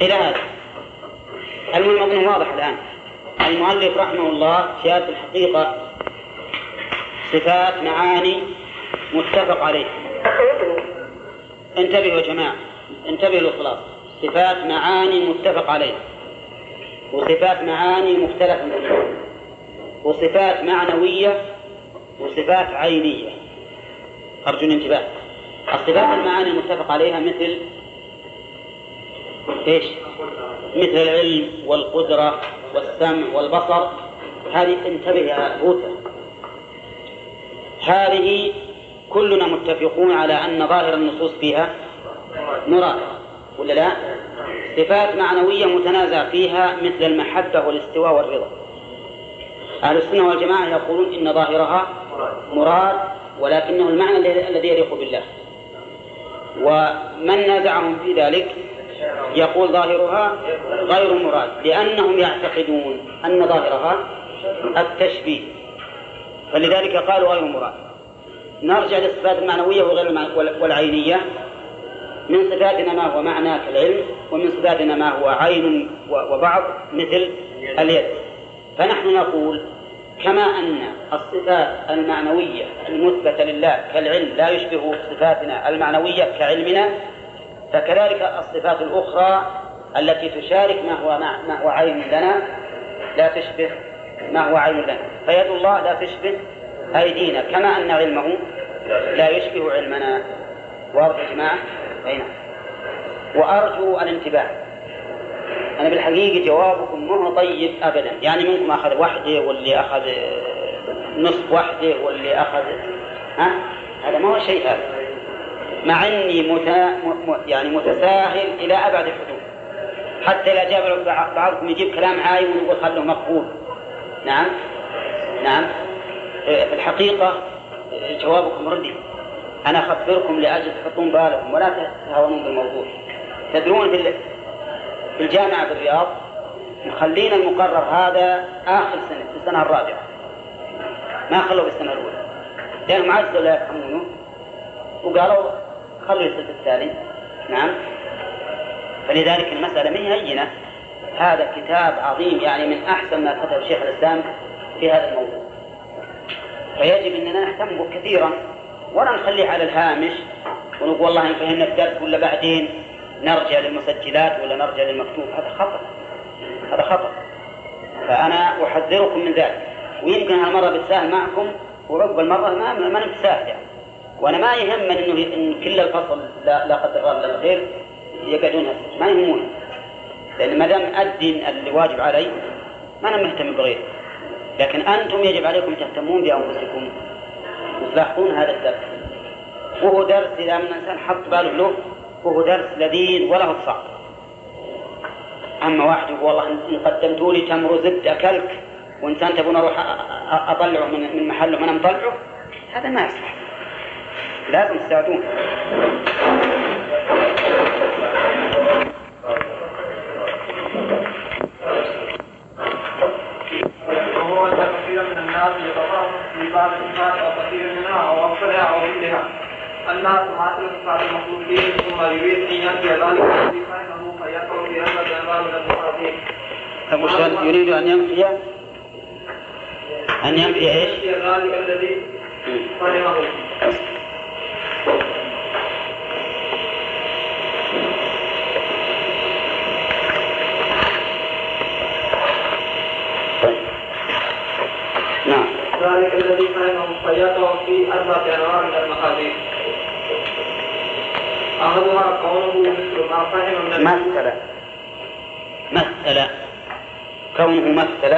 Speaker 2: إلى هذا. المهم واضح الآن. المؤلف رحمه الله في هذه الحقيقة صفات معاني متفق عليه. انتبهوا يا جماعة انتبهوا للخلاص صفات معاني متفق عليه. وصفات معاني مختلف. فيها وصفات معنوية وصفات عينية. أرجو الانتباه. الصفات المعاني المتفق عليها مثل إيش؟ مثل العلم والقدرة والسمع والبصر هذه انتبه يا بوتر هذه كلنا متفقون على أن ظاهر النصوص فيها مراد ولا لا؟ صفات معنوية متنازع فيها مثل المحبة والاستواء والرضا أهل السنة والجماعة يقولون إن ظاهرها مراد ولكنه المعنى الذي يليق بالله ومن نازعهم في ذلك يقول ظاهرها غير مراد لأنهم يعتقدون أن ظاهرها التشبيه فلذلك قالوا غير مراد. نرجع للصفات المعنوية وغير والعينية. من صفاتنا ما هو معنى كالعلم ومن صفاتنا ما هو عين وبعض مثل اليد. فنحن نقول كما أن الصفات المعنوية المثبتة لله كالعلم لا يشبه صفاتنا المعنوية كعلمنا فكذلك الصفات الأخرى التي تشارك ما هو ما هو عين لنا لا تشبه ما هو عين لنا. فيد الله لا تشبه أيدينا كما أن علمه لا يشبه علمنا. واضح يا جماعة؟ أي نعم. وأرجو الانتباه. أنا بالحقيقة جوابكم ما هو طيب أبدا. يعني منكم أخذ وحدة واللي أخذ نصف وحدة واللي أخذ ها؟ هذا ما هو شيء هذا. مع أني متا... م... يعني متساهل إلى أبعد الحدود. حتى إذا جاب بعضكم يجيب كلام عايم ويقول خله مقبول. نعم؟ نعم؟ في الحقيقة جوابكم ردي. أنا أخبركم لأجل تحطون بالكم ولا تهاونون بالموضوع. تدرون في الجامعة بالرياض مخلين المقرر هذا آخر سنة في السنة الرابعة. ما خلوا بالسنة الأولى. لأنهم عجزوا لا يفهمونه. وقالوا خلوا السنة الثاني نعم. فلذلك المسألة هي هينة هذا كتاب عظيم يعني من أحسن ما كتب شيخ الإسلام في هذا الموضوع. فيجب أننا نهتم به كثيرا ولا نخليه على الهامش ونقول والله إن فهمنا الدرس ولا بعدين نرجع للمسجلات ولا نرجع للمكتوب. هذا خطأ. هذا خطأ. فأنا أحذركم من ذلك. ويمكن هالمرة بتساهل معكم ورب المرة ما ما نتساهل يعني. وأنا ما يهمني إنه إن كل الفصل لا, لا قدر الله الخير يقعدون ما يهمون. لأن ما دام أدي اللي واجب علي ما أنا مهتم بغيره. لكن أنتم يجب عليكم تهتمون بأنفسكم. وتلاحظون هذا الدرس. وهو درس إذا من الإنسان حط باله له وهو درس لذيذ ولا هو صعب. أما واحد يقول والله إن قدمتوا لي تمر وزبد أكلك وإنسان تبون أروح أطلعه من محله وأنا مطلعه هذا ما يصلح. لازم تساعدون
Speaker 3: من الناس يتفرغ في بعض الصفات أو كثير منها أو أكثرها أو مثلها أنها تماثل صفات المخلوقين ثم يريد أن ينفي ذلك الذي فهمه فيقع في هذا الأنواع من المحاذير.
Speaker 2: طيب يريد أن ينفي؟ أن ينفي؟
Speaker 3: ينفي ذلك الذي فهمه
Speaker 2: طيب نعم
Speaker 3: ذلك الذي فهمه فيقع في أربعة أنواع من المحاذير. أحدها قوله مثل ما فهم من
Speaker 2: مثل مثل كونه مثل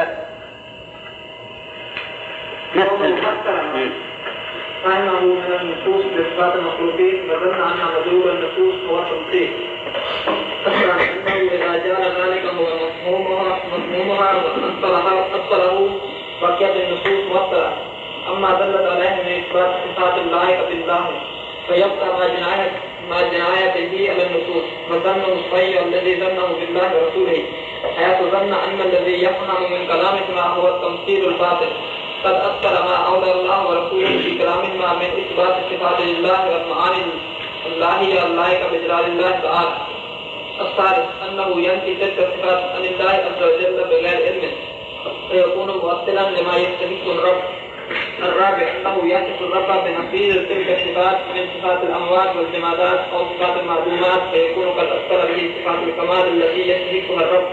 Speaker 2: مثل.
Speaker 3: فهمه من النصوص بصفات المخلوقين فظن أن مدلول النصوص هو التمثيل. فكر أنه إذا جعل ذلك هو مفهومها مفهومها وأبطله أبطله بقيت النصوص مبطلة. أما دلت عليه من إثبات صفات اللائقة بالله فيبقى ما جناية ما جنايته على النصوص. فظنه الصحيح الذي ظنه بالله ورسوله. حيث ظن أن الذي يفهم من كلامهما هو التمثيل الباطل. قد أبطل ما أولى الله ورسوله في كلام ما من إثبات الصفات لله والمعاني اللهية اللائقة بجلال الله تعالى. الثالث، أنه ينفي تلك الصفات عن الله عز وجل بغير علم. فيكون مؤصلا لما يستحق الرب. الرابع أنه يصف الرب بنفيذ تلك الصفات من صفات الأموات والجمادات أو صفات المعلومات فيكون قد أثر به صفات الكمال التي يستحقها الرب.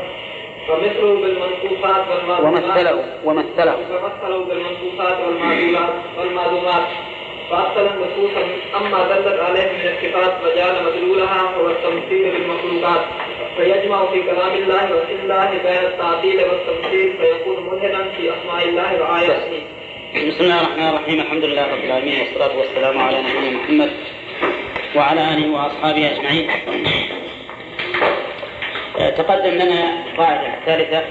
Speaker 3: ومثله بالمنصوصات والمعلومات
Speaker 2: ومثله ومثله.
Speaker 3: فمثلوا بالمنصوصات والمعلومات والمعلومات فأصل النصوص أما دلت عليه من الصفات فجعل مدلولها هو التمثيل بالمخلوقات فيجمع في كلام الله وفي الله بين التعطيل والتمثيل فيكون ملحدا في أسماء الله وآياته.
Speaker 2: بسم الله الرحمن الرحيم الحمد لله رب العالمين والصلاة والسلام على نبينا محمد وعلى آله وأصحابه أجمعين. تقدم لنا القاعدة الثالثة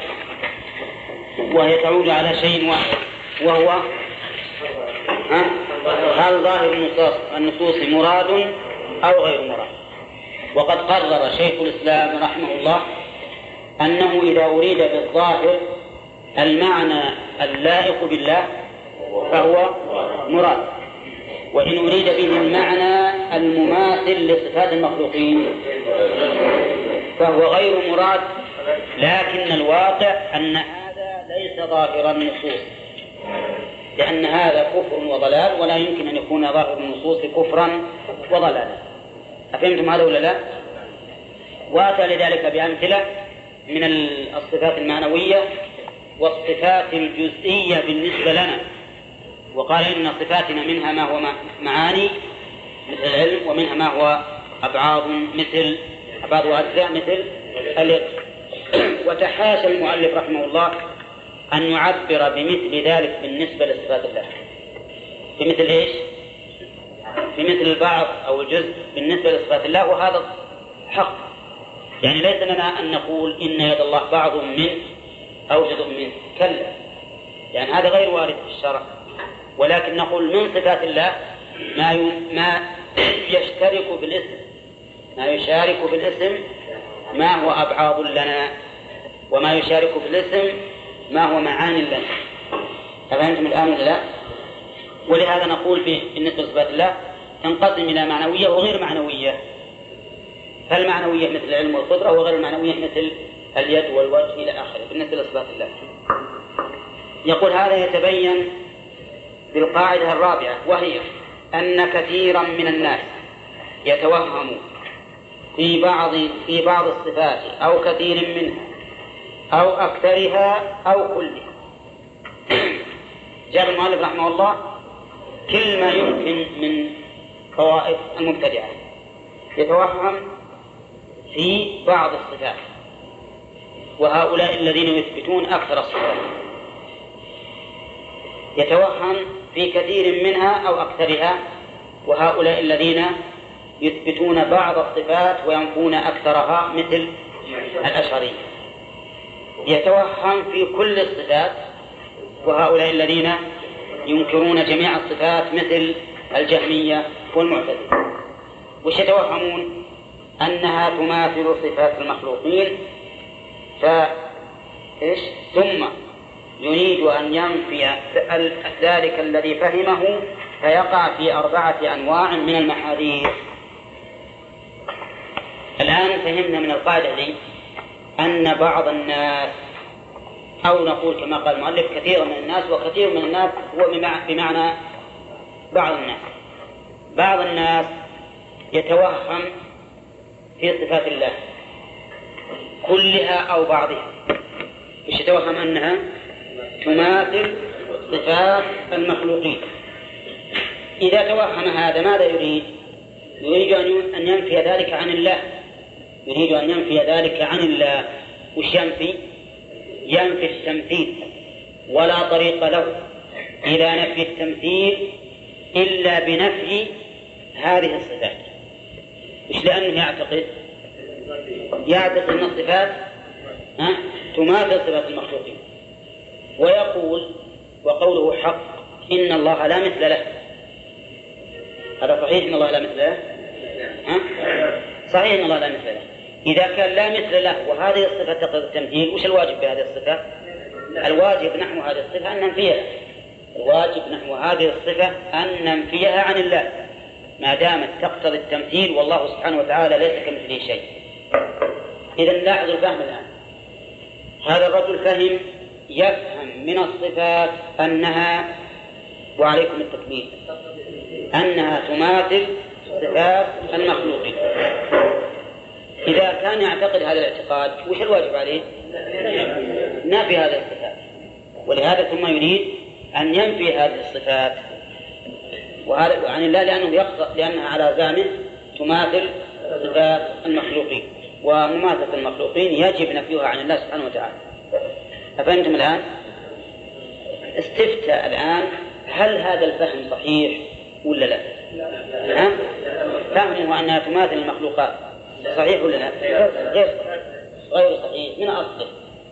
Speaker 2: وهي تعود على شيء واحد وهو هل ظاهر النصوص النصوص مراد أو غير مراد؟ وقد قرر شيخ الإسلام رحمه الله أنه إذا أريد بالظاهر المعنى اللائق بالله فهو مراد. وإن أريد به المعنى المماثل لصفات المخلوقين فهو غير مراد لكن الواقع أن هذا ليس ظاهر النصوص. لأن هذا كفر وضلال ولا يمكن أن يكون ظاهر النصوص كفرا وضلالا. أفهمتم هذا ولا لا؟ وأتى لذلك بأمثلة من الصفات المعنوية والصفات الجزئية بالنسبة لنا. وقال إن صفاتنا منها ما هو معاني مثل العلم ومنها ما هو أبعاض مثل أبعاض وأجزاء مثل اليد وتحاشى المؤلف رحمه الله أن يعبر بمثل ذلك بالنسبة لصفات الله. بمثل إيش؟ بمثل البعض أو الجزء بالنسبة لصفات الله وهذا حق. يعني ليس لنا أن نقول إن يد الله بعض منه أو جزء منه كلا. يعني هذا غير وارد في الشرع. ولكن نقول من صفات الله ما ما يشترك بالاسم. ما يشارك بالاسم ما هو أبعاض لنا. وما يشارك بالاسم ما هو معاني لنا أفهمتم الآن ولا لا؟ ولهذا نقول في بالنسبة لصفات الله تنقسم إلى معنوية وغير معنوية. فالمعنوية مثل العلم والقدرة وغير المعنوية مثل اليد والوجه إلى آخره؟ بالنسبة لصفات الله. يقول هذا يتبين بالقاعدة الرابعة وهي أن كثيرا من الناس يتوهم في بعض في بعض الصفات أو كثير منها أو أكثرها أو كلها. جاب المؤلف رحمه الله كل ما يمكن من طوائف المبتدعة. يتوهم في بعض الصفات. وهؤلاء الذين يثبتون أكثر الصفات. يتوهم في كثير منها أو أكثرها. وهؤلاء الذين يثبتون بعض الصفات وينفون أكثرها مثل الأشعرية. يتوهم في كل الصفات وهؤلاء الذين ينكرون جميع الصفات مثل الجهمية والمعتزلة. وش يتوهمون؟ أنها تماثل صفات المخلوقين ف إيش؟ ثم يريد أن ينفي ذلك الذي فهمه فيقع في أربعة أنواع من المحاذير. الآن فهمنا من القاعدة دي أن بعض الناس أو نقول كما قال المؤلف كثير من الناس وكثير من الناس هو بمعنى بعض الناس. بعض الناس يتوهم في صفات الله كلها أو بعضها. مش يتوهم أنها تماثل صفات المخلوقين. إذا توهم هذا ماذا يريد؟ يريد أن ينفي ذلك عن الله. يريد أن ينفي ذلك عن الله وش ينفي؟ ينفي التمثيل ولا طريق له إلى نفي التمثيل إلا بنفي هذه الصفات. مش لأنه يعتقد؟ يعتقد أن الصفات تماثل صفات المخلوقين. ويقول وقوله حق إن الله لا مثل له. هذا صحيح إن الله لا مثل له؟ ها؟ صحيح إن الله لا مثل له. إذا كان لا مثل له وهذه الصفة تقتضي التمثيل وش الواجب بهذه الصفة؟ الواجب نحو هذه الصفة أن ننفيها. الواجب نحو هذه الصفة أن ننفيها عن الله. ما دامت تقتضي التمثيل والله سبحانه وتعالى ليس كمثله شيء. إذا لاحظوا الفهم الآن. هذا الرجل فهم يفهم من الصفات أنها وعليكم التكبير أنها تماثل صفات المخلوقين. إذا كان يعتقد هذا الاعتقاد وش الواجب عليه؟ نفي هذه الصفات ولهذا ثم يريد أن ينفي هذه الصفات وهذا عن الله لأنه يقصد لأنها على زامه تماثل صفات المخلوقين ومماثلة المخلوقين يجب نفيها عن الله سبحانه وتعالى أفهمتم الآن؟ استفتى الآن هل هذا الفهم صحيح ولا لا؟ فهمه أنها تماثل المخلوقات صحيح ولا لا؟ غير غير صحيح. من أصله.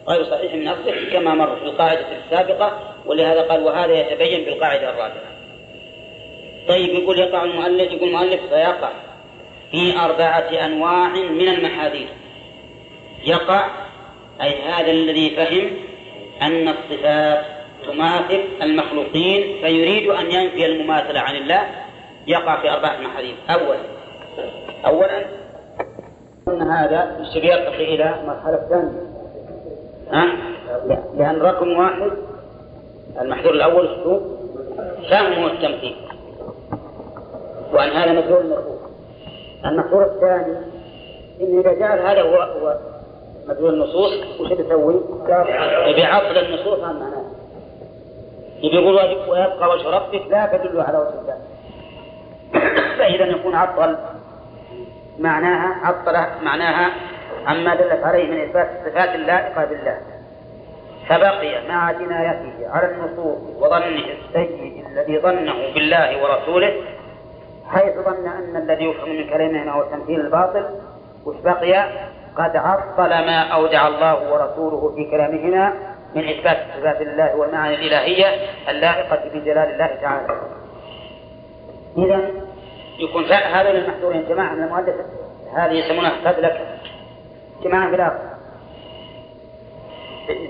Speaker 2: غير صحيح من أصله كما مر في القاعدة السابقة ولهذا قال وهذا يتبين بالقاعدة الرابعة. طيب يقول يقع المؤلف يقول المؤلف فيقع في أربعة أنواع من المحاذير. يقع أي هذا الذي فهم أن الصفات تماثل المخلوقين فيريد أن ينفي المماثلة عن الله. يقع في أربعة محاذير. أولا أولا أن هذا الشيء يرتقي إلى مرحلة ثانية ها؟ لأن رقم واحد المحذور الأول شو؟ فهمه التمثيل وأن هذا مجهول المفهوم المحذور الثاني إن إذا جعل هذا هو هو مدلول النصوص وش بيسوي؟ بيعطل النصوص عن معناه يقول ويبقى وجه ربك لا تدل على وجه الله فإذا يكون عطل معناها عطل معناها عما دلت عليه من إثبات الصفات اللائقة بالله فبقي مع جنايته على النصوص وظنه السيء الذي ظنه بالله ورسوله حيث ظن أن الذي يفهم من كلامه هو تمثيل الباطل وش بقي؟ قد عطل ما أودع الله ورسوله في كلامهما من إثبات صفات الله والمعاني الإلهية اللائقة بجلال الله تعالى. إذا يكون هذين المحذورين جماعة من المؤلف هذه يسمونها فذلك جماعة في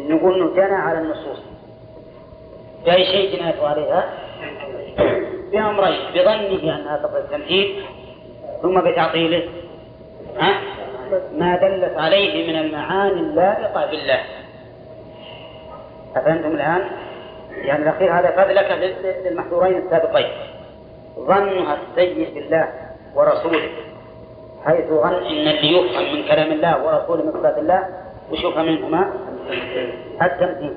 Speaker 2: نقول إنه جنى على النصوص. بأي شيء جنايته عليها؟ بأمرين. بظنه أنها تقضي التمثيل ثم بتعطيله. ها؟ ما دلت عليه من المعاني اللائقة بالله. أفهمتم الآن؟ يعني الأخير هذا فذلك للمحظورين السابقين. ظنها السيء بالله ورسوله حيث ظن إن اللي يفهم من كلام الله ورسوله من صفات الله وش يفهم منهما؟ التمثيل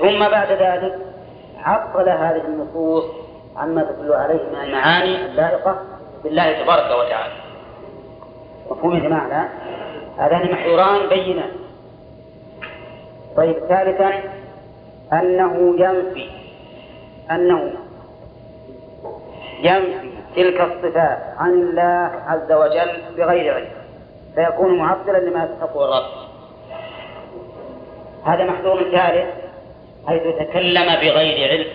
Speaker 2: ثم بعد ذلك عطل هذه النصوص عما تدل عليه من المعاني اللائقة بالله تبارك وتعالى. مفهوم يا جماعة؟ هذان محظوران بينان. طيب ثالثا أنه ينفي أنه ينفي تلك الصفات عن الله عز وجل بغير علم فيكون معطلا لما يستحقه الرب هذا محذور ثالث حيث تكلم بغير علم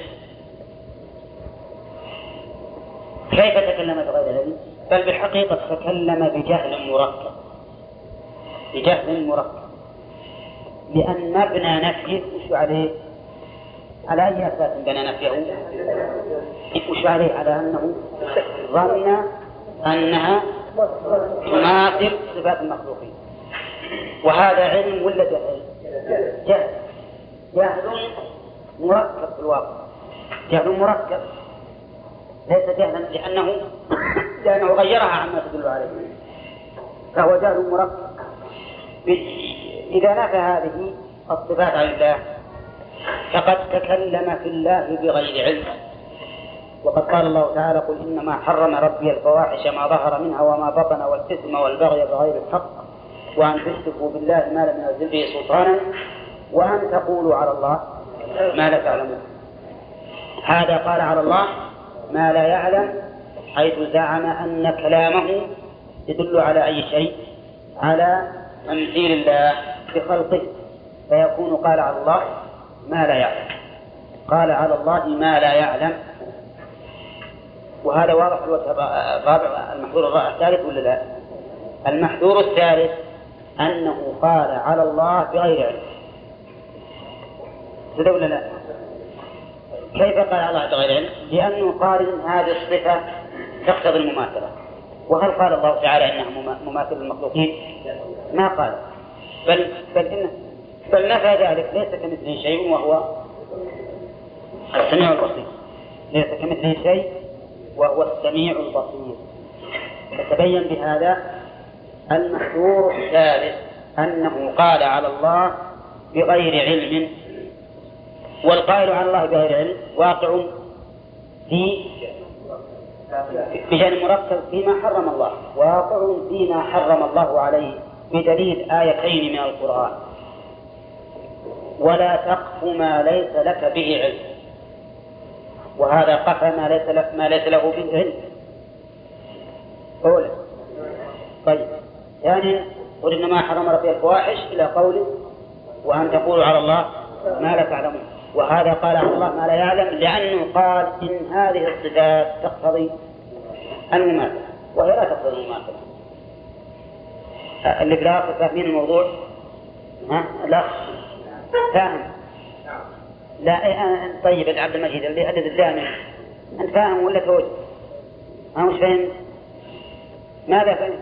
Speaker 2: كيف تكلم بغير علم؟ بل بالحقيقة تكلم بجهل مركب بجهل مركب لأن مبنى نفيه عليه؟ على أي أساس بنى نفيه؟ وش عليه؟ على أنه ظن أنها تماثل صفات المخلوقين وهذا علم ولا جهل؟ جهل جهل مركب في الواقع جهل مركب ليس جهلا لأنه لأنه غيرها عما تدل عليه فهو جهل مركب إذا نفى هذه الصفات عن الله فقد تكلم في الله بغير علم. وقد قال الله تعالى قل إنما حرم ربي الفواحش ما ظهر منها وما بطن والإثم والبغي بغير الحق وأن تشركوا بالله ما لم ينزل به سلطانا وأن تقولوا على الله ما لا تعلمون. هذا قال على الله ما لا يعلم حيث زعم أن كلامه يدل على أي شيء؟ على تمثيل الله بخلقه. فيكون قال على الله ما لا يعلم قال على الله ما لا يعلم وهذا واضح الوجه الرابع المحذور الثالث ولا لا؟ المحذور الثالث أنه قال على الله بغير علم كذا ولا لا؟ كيف قال على الله بغير علم؟ لأنه قال إن هذه الصفة تقتضي المماثلة وهل قال الله تعالى إنها مماثل للمخلوقين؟ ما قال بل بل إنه بل نفى ذلك؟ ليس كمثله شيء وهو السميع البصير. ليس كمثله شيء وهو السميع البصير. فتبين بهذا المحذور الثالث أنه قال على الله بغير علم. والقائل على الله بغير علم واقع في بشأن مركب فيما حرم الله. واقع فيما حرم الله عليه بدليل آيتين من القرآن. ولا تقف ما ليس لك به علم. وهذا قفى ما ليس لك ما ليس له به علم. أولا. طيب. ثانيا قل إنما حرم ربي الفواحش إلى قوله وأن تقولوا على الله ما لا تعلمون. وهذا قال عن الله ما لا يعلم لأنه قال إن هذه الصفات تقتضي المماثلة. وهي لا تقتضي المماثلة. الآخر فاهمين الموضوع؟ ها؟ لا. فاهم لا إيه طيب عبد المجيد اللي عدد اللامي أنت فاهم ولا توجه؟ ها مش فهمت؟ ماذا
Speaker 4: علم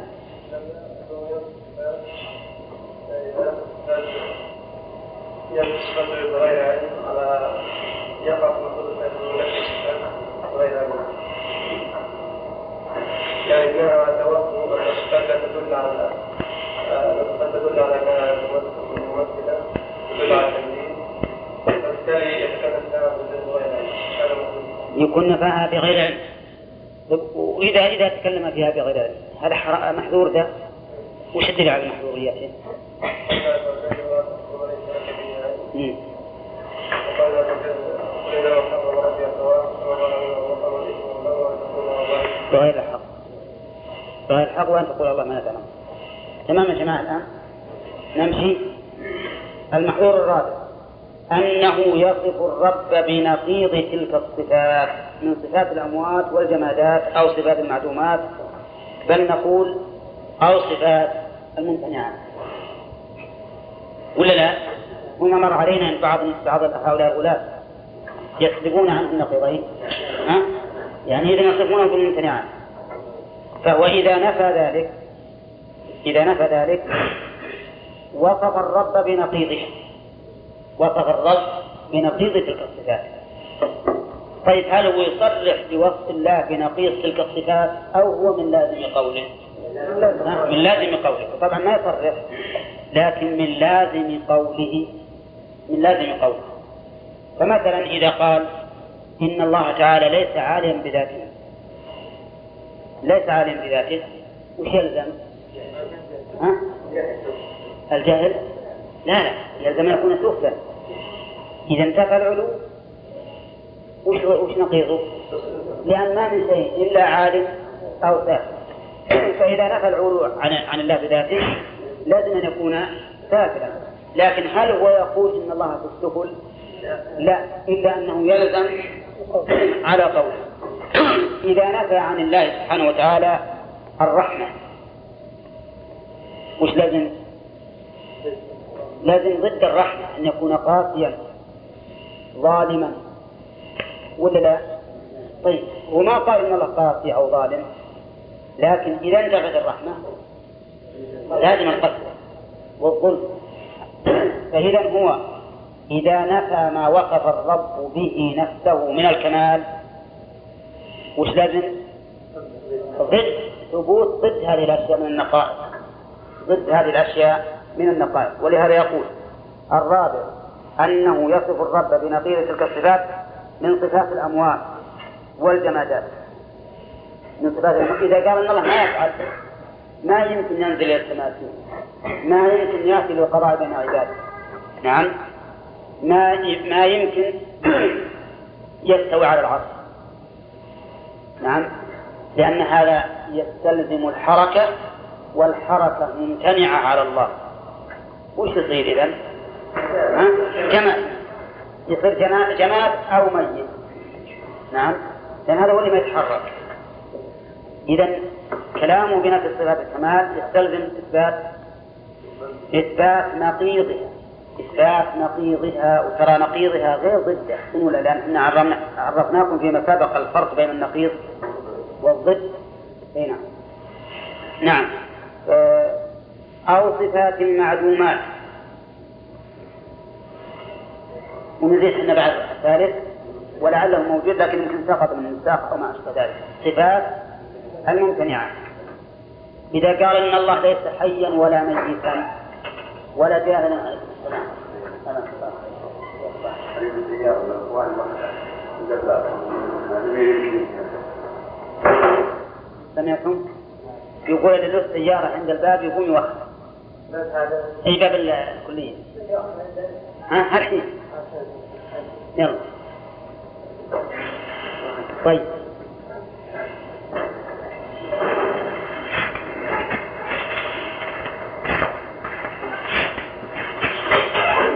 Speaker 4: يعني لا تدل على تدل على
Speaker 2: يكون نفاها بغير علم. وإذا إذا تكلم فيها بغير علم. هذا محظور ذا وش الدليل على محظوريته؟ مم. بغير الحق. بغير الحق وأن تقول الله ما تعلم تمام يا جماعة الآن نمشي. المحظور الرابع أنه يصف الرب بنقيض تلك الصفات من صفات الأموات والجمادات أو صفات المعدومات بل نقول أو صفات الممتنعات ولا لا؟ هنا مر علينا أن بعض بعض هؤلاء الغلاة يكذبون عن النقيضين ها؟ يعني إذا يصفونه بالممتنعات فهو إذا نفى ذلك إذا نفى ذلك وصف الرب بنقيضه وصف الرب بنقيض تلك الصفات طيب هل هو يصرح بوصف الله بنقيض تلك الصفات أو هو من لازم قوله؟ من لازم قوله طبعا ما يصرح لكن من لازم قوله من لازم قوله فمثلا إذا قال إن الله تعالى ليس عاليا بذاته ليس عاليا بذاته وش يلزم؟ ها؟ الجهل؟ لا لا يلزم أن يكون سفلا إذا انتفى العلو وش وش نقيضه؟ لأن ما من شيء إلا عالم أو سافل فإذا نفى العلو عن عن الله بذاته لازم أن يكون سافلا لكن هل هو يقول إن الله في السفل؟ لا إلا أنه يلزم على قوله إذا نفى عن الله سبحانه وتعالى الرحمة وش لازم؟ لازم ضد الرحمة أن يكون قاسيا ظالما ولا لا؟ طيب وما قال إن الله قاسي أو ظالم لكن إذا انتفت الرحمة لازم القتل والظلم فإذا هو إذا نفى ما وصف الرب به نفسه من الكمال وش لازم؟ ضد ثبوت ضد هذه الأشياء من النقائص ضد هذه الأشياء من النقائص. ولهذا يقول الرابع أنه يصف الرب بنقيض تلك الصفات من صفات الأموال والجمادات. من صفات الأموال. إذا قال أن الله ما يفعل ما يمكن ينزل إلى السماء ما يمكن يأتي للقضاء بين عباده. نعم. ما ما يمكن يستوي على العرش. نعم. لأن هذا يستلزم الحركة والحركة ممتنعة على الله. وش يصير إذا؟ ها؟ جماد. يصير جما- جماد أو ميت. نعم. لأن هذا هو اللي ما يتحرك. إذا كلامه بنفي صفات الكمال يستلزم إثبات إثبات نقيضها. إثبات نقيضها. وترى نقيضها غير ضدة. ولا لأن إحنا عرفنا عرفناكم فيما سبق الفرق بين النقيض والضد. إي نعم. نعم. آه، أو صفات معدومات. ونزيد إحنا بعد الثالث ولعله موجود لكن يمكن سقط من النساخ أو ما أشبه ذلك. صفات الممتنعات إذا قال إن الله ليس حيا ولا ميتا ولا جاهلا سمعتم؟ يقول اللي له سيارة عند الباب يقوم يوخر. اي باب الكلية. ها الحين يلا. طيب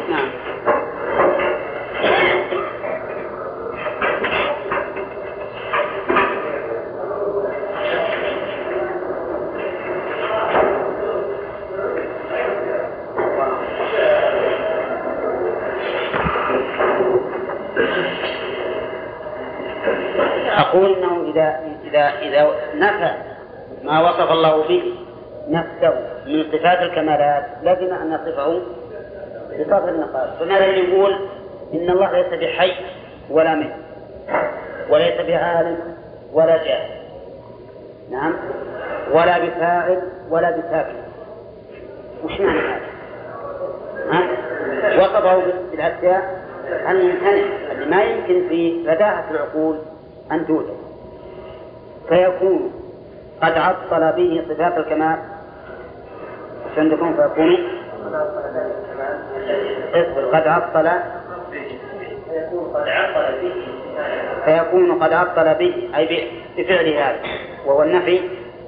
Speaker 2: نعم أقول أنه إذا إذا إذا نفى ما وصف الله به نفسه من صفات الكمالات لزم أن يصفه بصفات النقائص فماذا يقول إن الله ليس بحي ولا ميت وليس بعالم ولا جاهل؟ نعم. ولا بفاعل ولا بساكن. وش معنى هذا؟ ها؟ وصفه بالأشياء الممتنعة اللي ما يمكن في بداهة العقول أن توجد. فيكون. قد عطل به صفات الكمال. عندكم؟ فيكون. اصبر. قد عطل. فيكون قد عطل به. أي بفعل هذا. وهو النفي.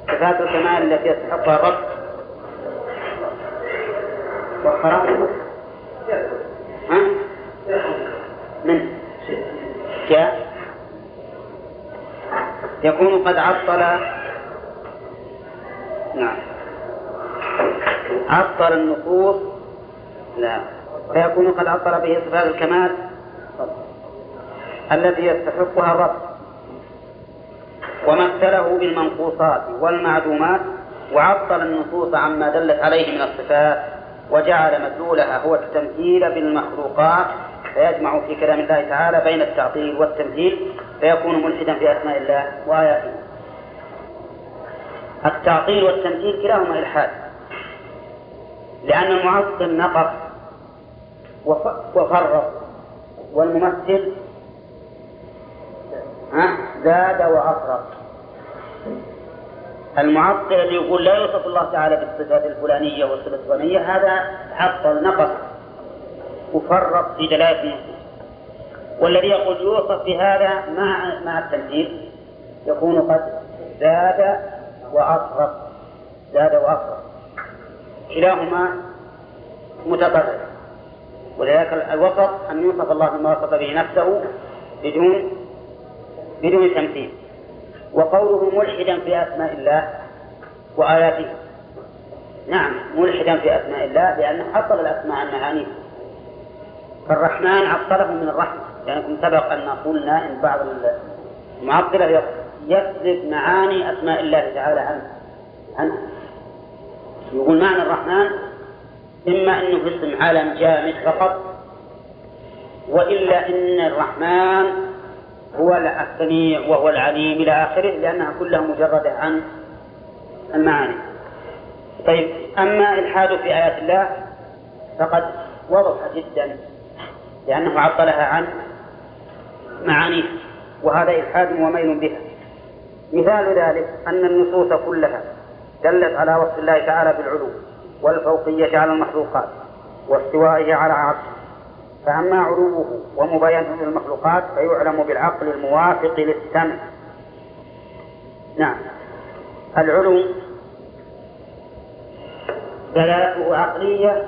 Speaker 2: صفات الكمال التي يستحقها الرب. ها؟ من؟ جاء. يكون قد عطل نعم. عطل النصوص؟ لا. فيكون قد عطل به صفات الكمال؟ التي يستحقها الرب. ومثله بالمنقوصات والمعدومات وعطل النصوص عما دلت عليه من الصفات وجعل مدلولها هو التمثيل بالمخلوقات فيجمع في كلام الله تعالى بين التعطيل والتمثيل. فيكون ملحدا في أسماء الله وآياته. التعطيل والتمثيل كلاهما إلحاد. لأن المعطل نقص وفرق والممثل زاد وأفرق. المعطل اللي يقول لا يوصف الله تعالى بالصفات الفلانية والصفة الفلانية هذا عطل نقص وفرق في دلالة والذي يقول يوصف بهذا مع مع التمثيل يكون قد زاد وأفرق زاد وأفرق كلاهما متضرر ولذلك الوسط أن يوصف الله بما وصف به نفسه بدون بدون تمثيل. وقوله ملحدا في أسماء الله وآياته. نعم ملحدا في أسماء الله لأنه عطل الأسماء عن معانيه فالرحمن عطله من الرحمة. لأنكم سبق أن قلنا إن بعض المعطلة يسلب معاني أسماء الله تعالى عنه. عنه. يقول معنى الرحمن إما أنه اسم عالم جامد فقط وإلا أن الرحمن هو السميع وهو العليم إلى آخره لأنها كلها مجردة عن المعاني. طيب أما إلحاد في آيات الله فقد وضح جدا لأنه عطلها عن معانيه وهذا إلحاد وميل بها. مثال ذلك أن النصوص كلها دلت على وصف الله تعالى بالعلو والفوقية على المخلوقات واستوائه على عرشه. فأما علوه ومباينته للمخلوقات فيعلم بالعقل الموافق للسمع. نعم. العلو دلالته عقلية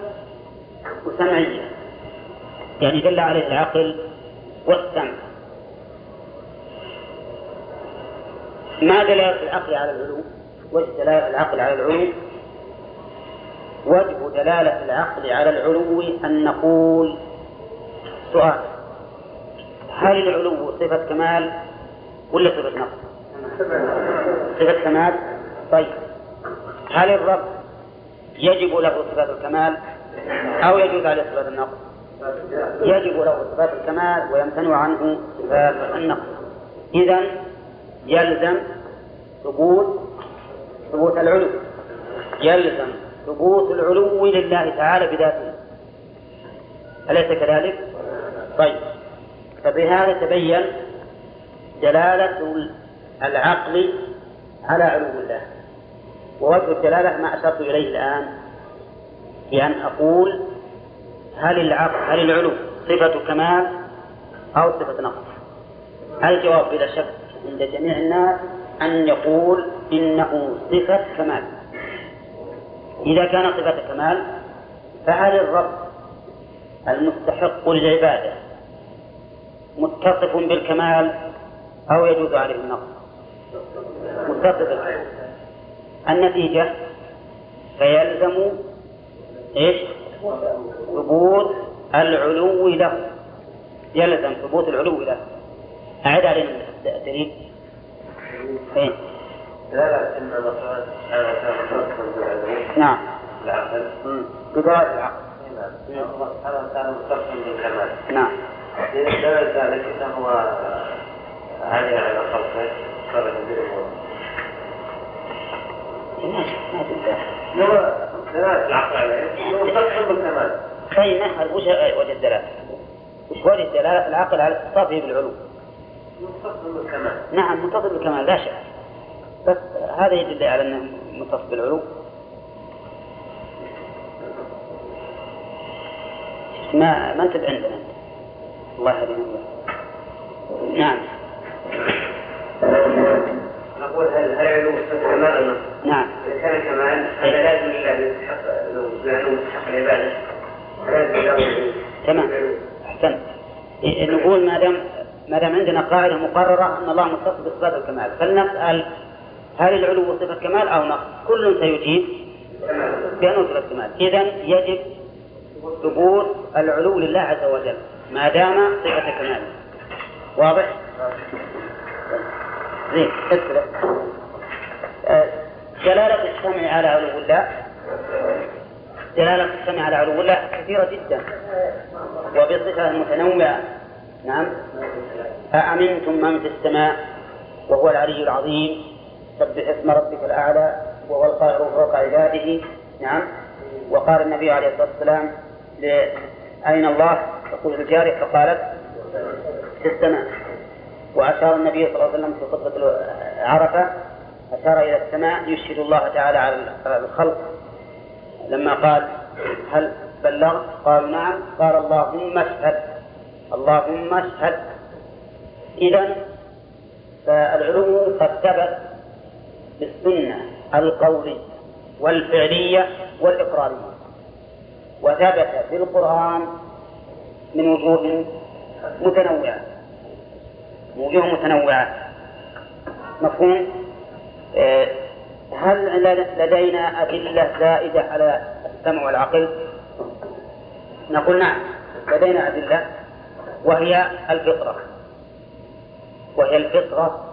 Speaker 2: وسمعية. يعني دل عليه العقل والسمع. ما دلالة العقل على العلو وجه دلالة العقل على العلو وجه دلالة العقل على العلو أن نقول سؤال. هل العلو صفة كمال ولا صفة نقص؟ صفة كمال. طيب. هل الرب يجب له صفات الكمال أو يجوز عليه صفات النقص؟ يجب له صفات الكمال ويمتنع عنه صفات النقص. إذا يلزم ثبوت ثبوت العلو. يلزم ثبوت العلو لله تعالى بذاته. أليس كذلك؟ طيب. فبهذا تبين دلالة العقل على علو الله. ووجه الدلالة ما أشرت إليه الآن بأن أقول هل العقل هل العلو صفة كمال أو صفة نقص؟ الجواب بلا شك؟ عند جميع الناس أن يقول إنه صفة كمال. إذا كان صفة كمال فهل الرب المستحق للعبادة متصف بالكمال أو يجوز عليه النقص؟ متصف بالكمال. النتيجة فيلزم إيش؟ ثبوت العلو له. يلزم ثبوت العلو له. أعد علينا الدليل فين؟
Speaker 4: لا لا إن الله سبحانه وتعالى متصف بالعلو
Speaker 2: نعم.
Speaker 4: العقل.
Speaker 2: بداية العقل.
Speaker 4: الله سبحانه وتعالى متصف بالكمال
Speaker 2: نعم.
Speaker 4: دل ذلك أنه عالي على خلقه. صار بالأمور
Speaker 2: ما ما
Speaker 4: هو دلالة العقل عليه. هو متصف بالكمال
Speaker 2: طيب نحن وش وجه الدلالة؟ وش وجه الدلالة؟ العقل على اتصافه بالعلو.
Speaker 4: بالكمال.
Speaker 2: نعم متصل بالكمال لا شك. بس هذا يدل على أنه متصل بالعلو. ما ما أنت عندنا أنت. الله يهدينا. نعم.
Speaker 4: نقول هل هل علو صفة كمال؟
Speaker 2: نعم.
Speaker 4: إذا كان كمال هذا لازم لله يستحق لأنه مستحق العبادة. لازم له
Speaker 2: تمام. أحسنت. إيه، نقول ما دام ما دام عندنا قاعدة مقررة أن الله متصف بصفات الكمال. فلنسأل هل العلو صفة كمال أو نقص؟ كل سيجيب بأنه صفة كمال. اذا يجب ثبوت العلو لله عز وجل ما دام صفة كمال. واضح؟ زين اسئله آه، دلالة السمع على علو الله. دلالة السمع على علو الله كثيرة جدا. وبصفة متنوعة. نعم. أأمنتم من في السماء وهو العلي العظيم؟ سبح اسم ربك الأعلى وهو القاهر فوق عباده. نعم. وقال النبي عليه الصلاة والسلام أين الله؟ تقول الجارية فقالت في السماء. وأشار النبي صلى الله عليه وسلم في خطبة عرفة أشار إلى السماء يشهد الله تعالى على الخلق. لما قال هل بلغت؟ قالوا نعم. قال اللهم اشهد. اللهم اشهد إذا فالعلو قد ثبت بالسنة القولية والفعلية والإقرارية وثبت في القرآن من وجوه متنوعة وجوه متنوعة مفهوم؟ هل لدينا أدلة زائدة على السمع والعقل؟ نقول نعم لدينا أدلة وهي الفطرة. وهي الفطرة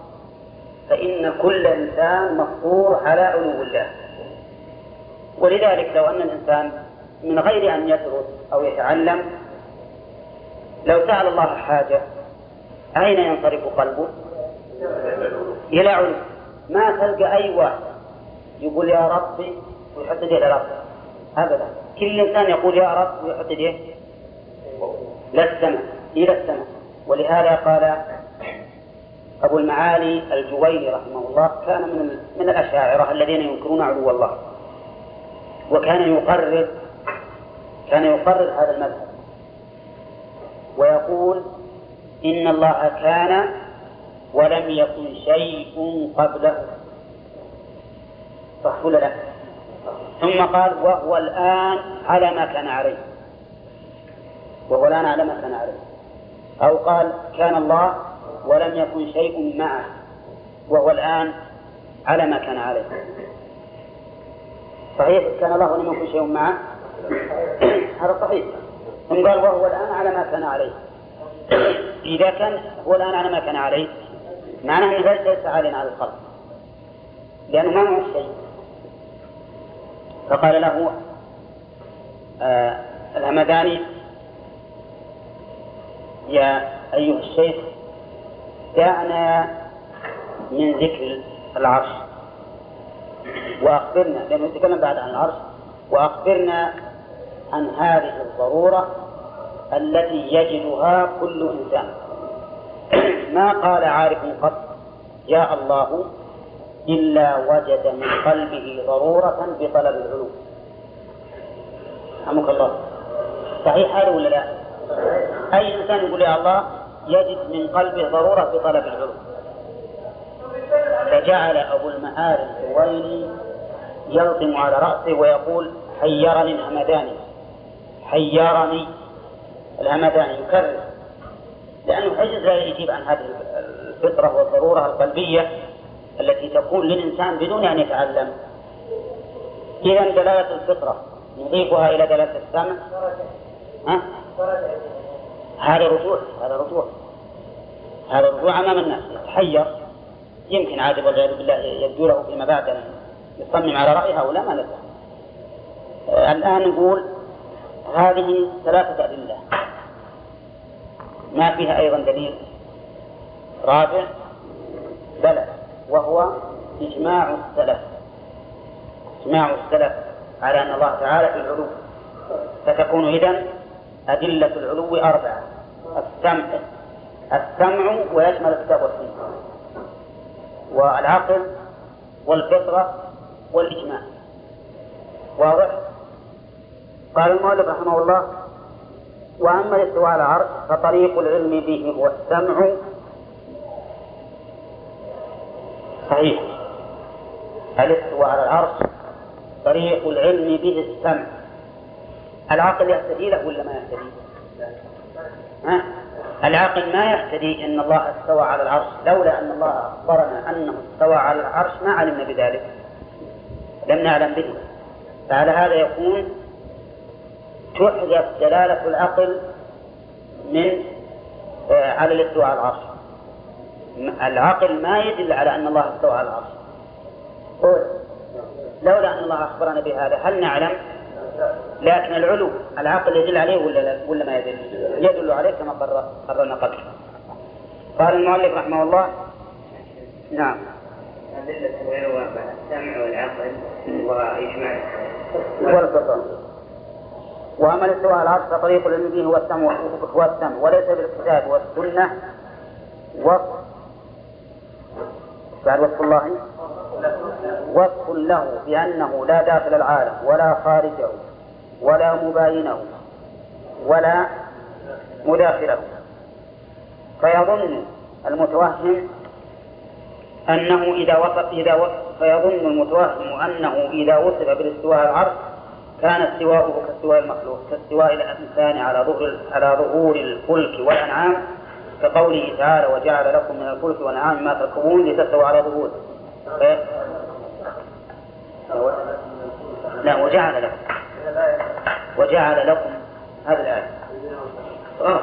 Speaker 2: فإن كل إنسان مفطور على علو الله. ولذلك لو أن الإنسان من غير أن يدرس أو يتعلم لو سأل الله حاجة أين ينصرف قلبه؟ إلى علو. ما تلقى أي واحد يقول يا ربي ويحط يديه إلى ربه أبدا. كل إنسان يقول يا رب ويحط يديه للسماء إلى السماء. ولهذا قال أبو المعالي الجويني رحمه الله كان من من الأشاعرة الذين ينكرون علو الله. وكان يقرر كان يقرر هذا المذهب. ويقول إن الله كان ولم يكن شيء قبله. صح ولا لا؟ ثم قال وهو الآن على ما كان عليه. وهو الآن على ما كان عليه. أو قال كان الله ولم يكن شيء معه وهو الآن على ما كان عليه. صحيح؟ كان الله ولم يكن شيء معه؟ هذا صحيح. ثم قال وهو الآن على ما كان عليه. إذا كان هو الآن على ما كان عليه معناه أنه ليس عاليا على الخلق. لأنه ما معه شيء. فقال له آه الهمداني يا أيها الشيخ دعنا من ذكر العرش. وأخبرنا لأنه يتكلم بعد عن العرش وأخبرنا عن هذه الضرورة التي يجدها كل إنسان. ما قال عارف قط يا الله إلا وجد من قلبه ضرورة بطلب العلو رحمك الله. صحيح هذا ولا لا؟ أي إنسان يقول يا الله يجد من قلبه ضرورة في طلب العلوم فجعل أبو المعارف الويلي يلطم على رأسه ويقول حيرني الهمداني. حيرني الهمداني. يكرر. لأنه حجز لا يجيب عن هذه الفطرة والضرورة القلبية التي تكون للإنسان بدون أن يتعلم. إذا دلالة الفطرة نضيفها إلى دلالة السمع. ها؟ هذا رجوع هذا رجوع. هذا رجوع أمام الناس. يتحير. يمكن عاد والعياذ بالله يبدو له فيما بعد أن يصمم على رأي هؤلاء ما ندري. الآن نقول هذه ثلاثة أدلة. ما فيها أيضا دليل. رابع بلى وهو إجماع السلف. إجماع السلف على أن الله تعالى في العلو. فتكون إذن أدلة العلو أربعة. السمع. السمع ويشمل الكتاب والسنة. والعقل والفطرة والإجماع. واضح؟ قال المؤلف رحمه الله وأما الاستواء على العرش فطريق العلم به هو السمع. صحيح. الاستواء على العرش طريق العلم به السمع. العقل يهتدي له ولا ما يهتدي؟ ها؟ العقل ما يهتدي إن الله استوى على العرش لولا أن الله أخبرنا أنه استوى على العرش ما علمنا بذلك. لم نعلم به. فعلى هذا يكون تحذف دلالة العقل من آه، على الاستواء على العرش. العقل ما يدل على أن الله استوى على العرش. لولا أن الله أخبرنا بهذا هل نعلم؟ لكن العلو العقل يدل عليه ولا ولا ما يدل؟ يدل عليه كما قررنا قبل. قال المؤلف رحمه الله نعم.
Speaker 5: أدلة العلو السمع والعقل وإجماع
Speaker 2: والفطر. وأما الاستواء العرش فطريق العلم به هو السمع هو السمع وليس بالكتاب والسنة وصف بعد وصف الله وصف له بأنه لا داخل العالم ولا خارجه ولا مباينه ولا مداخله. فيظن المتوهم أنه إذا وصف إذا وصف فيظن المتوهم أنه إذا وصف بالاستواء العرش كان استواؤه كاستواء المخلوق كاستواء الإنسان على ظهور على ظهور الفلك والأنعام كقوله تعالى وجعل لكم من الفلك والأنعام ما تركبون لتستووا على ظهوره. لا وجعل لكم. وجعل لكم. هذه الآية. آه.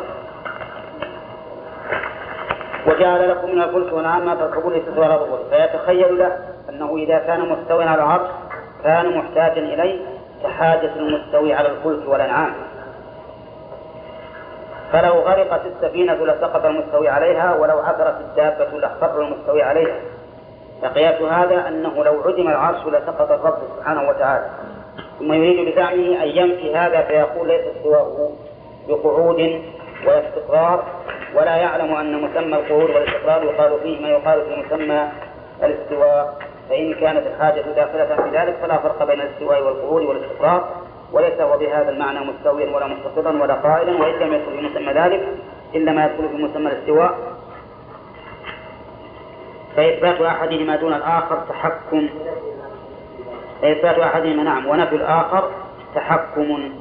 Speaker 2: وجعل لكم من الفلك والأنعام ما تركبون لتستووا على ظهوره فيتخيل له أنه إذا كان مستويا على العرش كان محتاجا إليه كحاجة المستوي على الفلك والأنعام. فلو غرقت السفينة لسقط المستوي عليها ولو عثرت الدابة لاخفر المستوي عليها. فقياس هذا أنه لو عدم العرش لسقط الرب سبحانه وتعالى. ثم يريد بزعمه أن ينفي هذا فيقول ليس استواؤه بقعود ولا استقرار ولا يعلم أن مسمى القعود والاستقرار يقال فيه ما يقال في مسمى الاستواء. فإن كانت الحاجة داخلة في ذلك فلا فرق بين الاستواء والقعود والاستقرار وليس هو بهذا المعنى مستويا ولا مستقرا ولا قائلا وإن لم يدخل في مسمى ذلك إلا ما يدخل في مسمى الاستواء. فإثبات أحدهما دون الآخر تحكم؟ فإثبات أحدهما؟ نعم ونفي الآخر تحكم.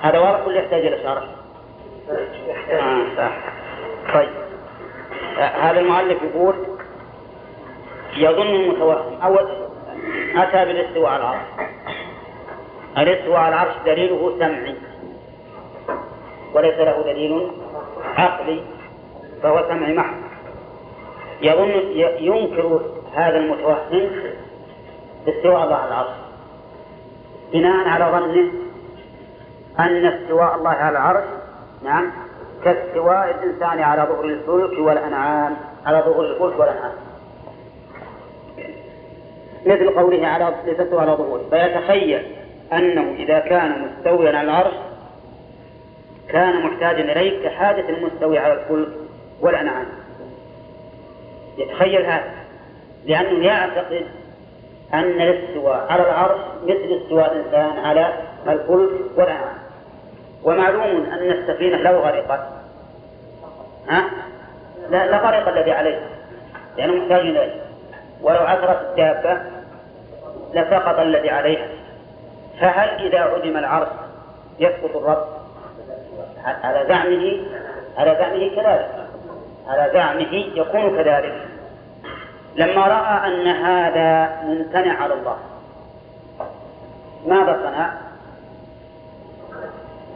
Speaker 2: هذا واضح ولا يحتاج إلى شرح؟ آه طيب. هذا المؤلف يقول يظن المتوهم. أو أتى بالاستواء على العرش. الاستواء على العرش دليله سمعي. وليس له دليل عقلي فهو سمعي محض. يظن ينكر هذا المتوهم استواء الله على العرش. بناء على ظنه أن استواء الله على العرش نعم كاستواء الإنسان على ظهر الفلك والأنعام على ظهر الفلك والأنعام. مثل قوله على لتستوى على ظهوره. فيتخيل أنه إذا كان مستويا على العرش كان محتاجا إليه كحاجة المستوي على الفلك والأنعام. يتخيل هذا. لأنه يعتقد أن الاستواء على العرش مثل استواء الإنسان على الفلك والأنعام ومعلوم أن السفينة لو غرقت ها؟ لا لغرق الذي عليه لأنه محتاج إليه. ولو عثرت الدابة لسقط الذي عليها فهل إذا عدم العرش يسقط الرب؟ على زعمه على زعمه كذلك. على زعمه يكون كذلك لما رأى أن هذا ممتنع على الله ماذا صنع؟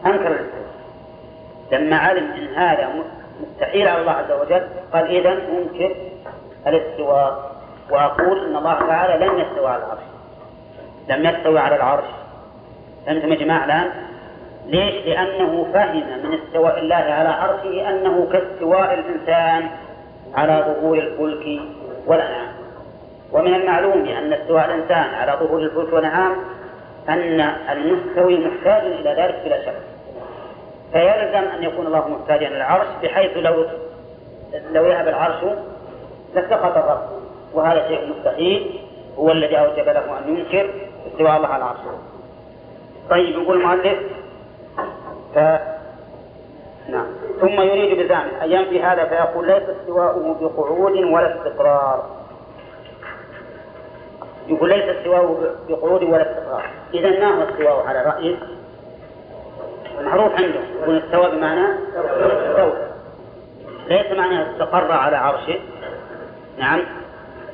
Speaker 2: أنكر الاستواء لما علم أن هذا مستحيل على الله عز وجل قال إذا أنكر الاستواء وأقول أن الله تعالى لم يستوى على العرش لم يستوي على العرش فهمتم يا جماعة الآن؟ ليش؟ لأنه فهم من استواء الله على عرشه أنه كاستواء الإنسان على ظهور الفلك والأنعام. ومن المعلوم أن استواء الإنسان على ظهور الفلك والأنعام أن المستوي محتاج إلى ذلك بلا شك. فيلزم أن يكون الله محتاجا إلى العرش بحيث لو لو ذهب العرش لسقط الرب. وهذا شيء مستحيل. هو الذي أوجب له أن ينكر استواء الله على العرش طيب يقول المؤلف ف نعم. ثم يريد بزعمه أن ينفي هذا فيقول ليس استواؤه بقعود ولا استقرار. يقول ليس استواؤه بقعود ولا استقرار. إذا ما هو استواؤه على رأيه معروف عنده. يقول استوى بمعنى استوى. ليس معنى استقر على عرشه. نعم.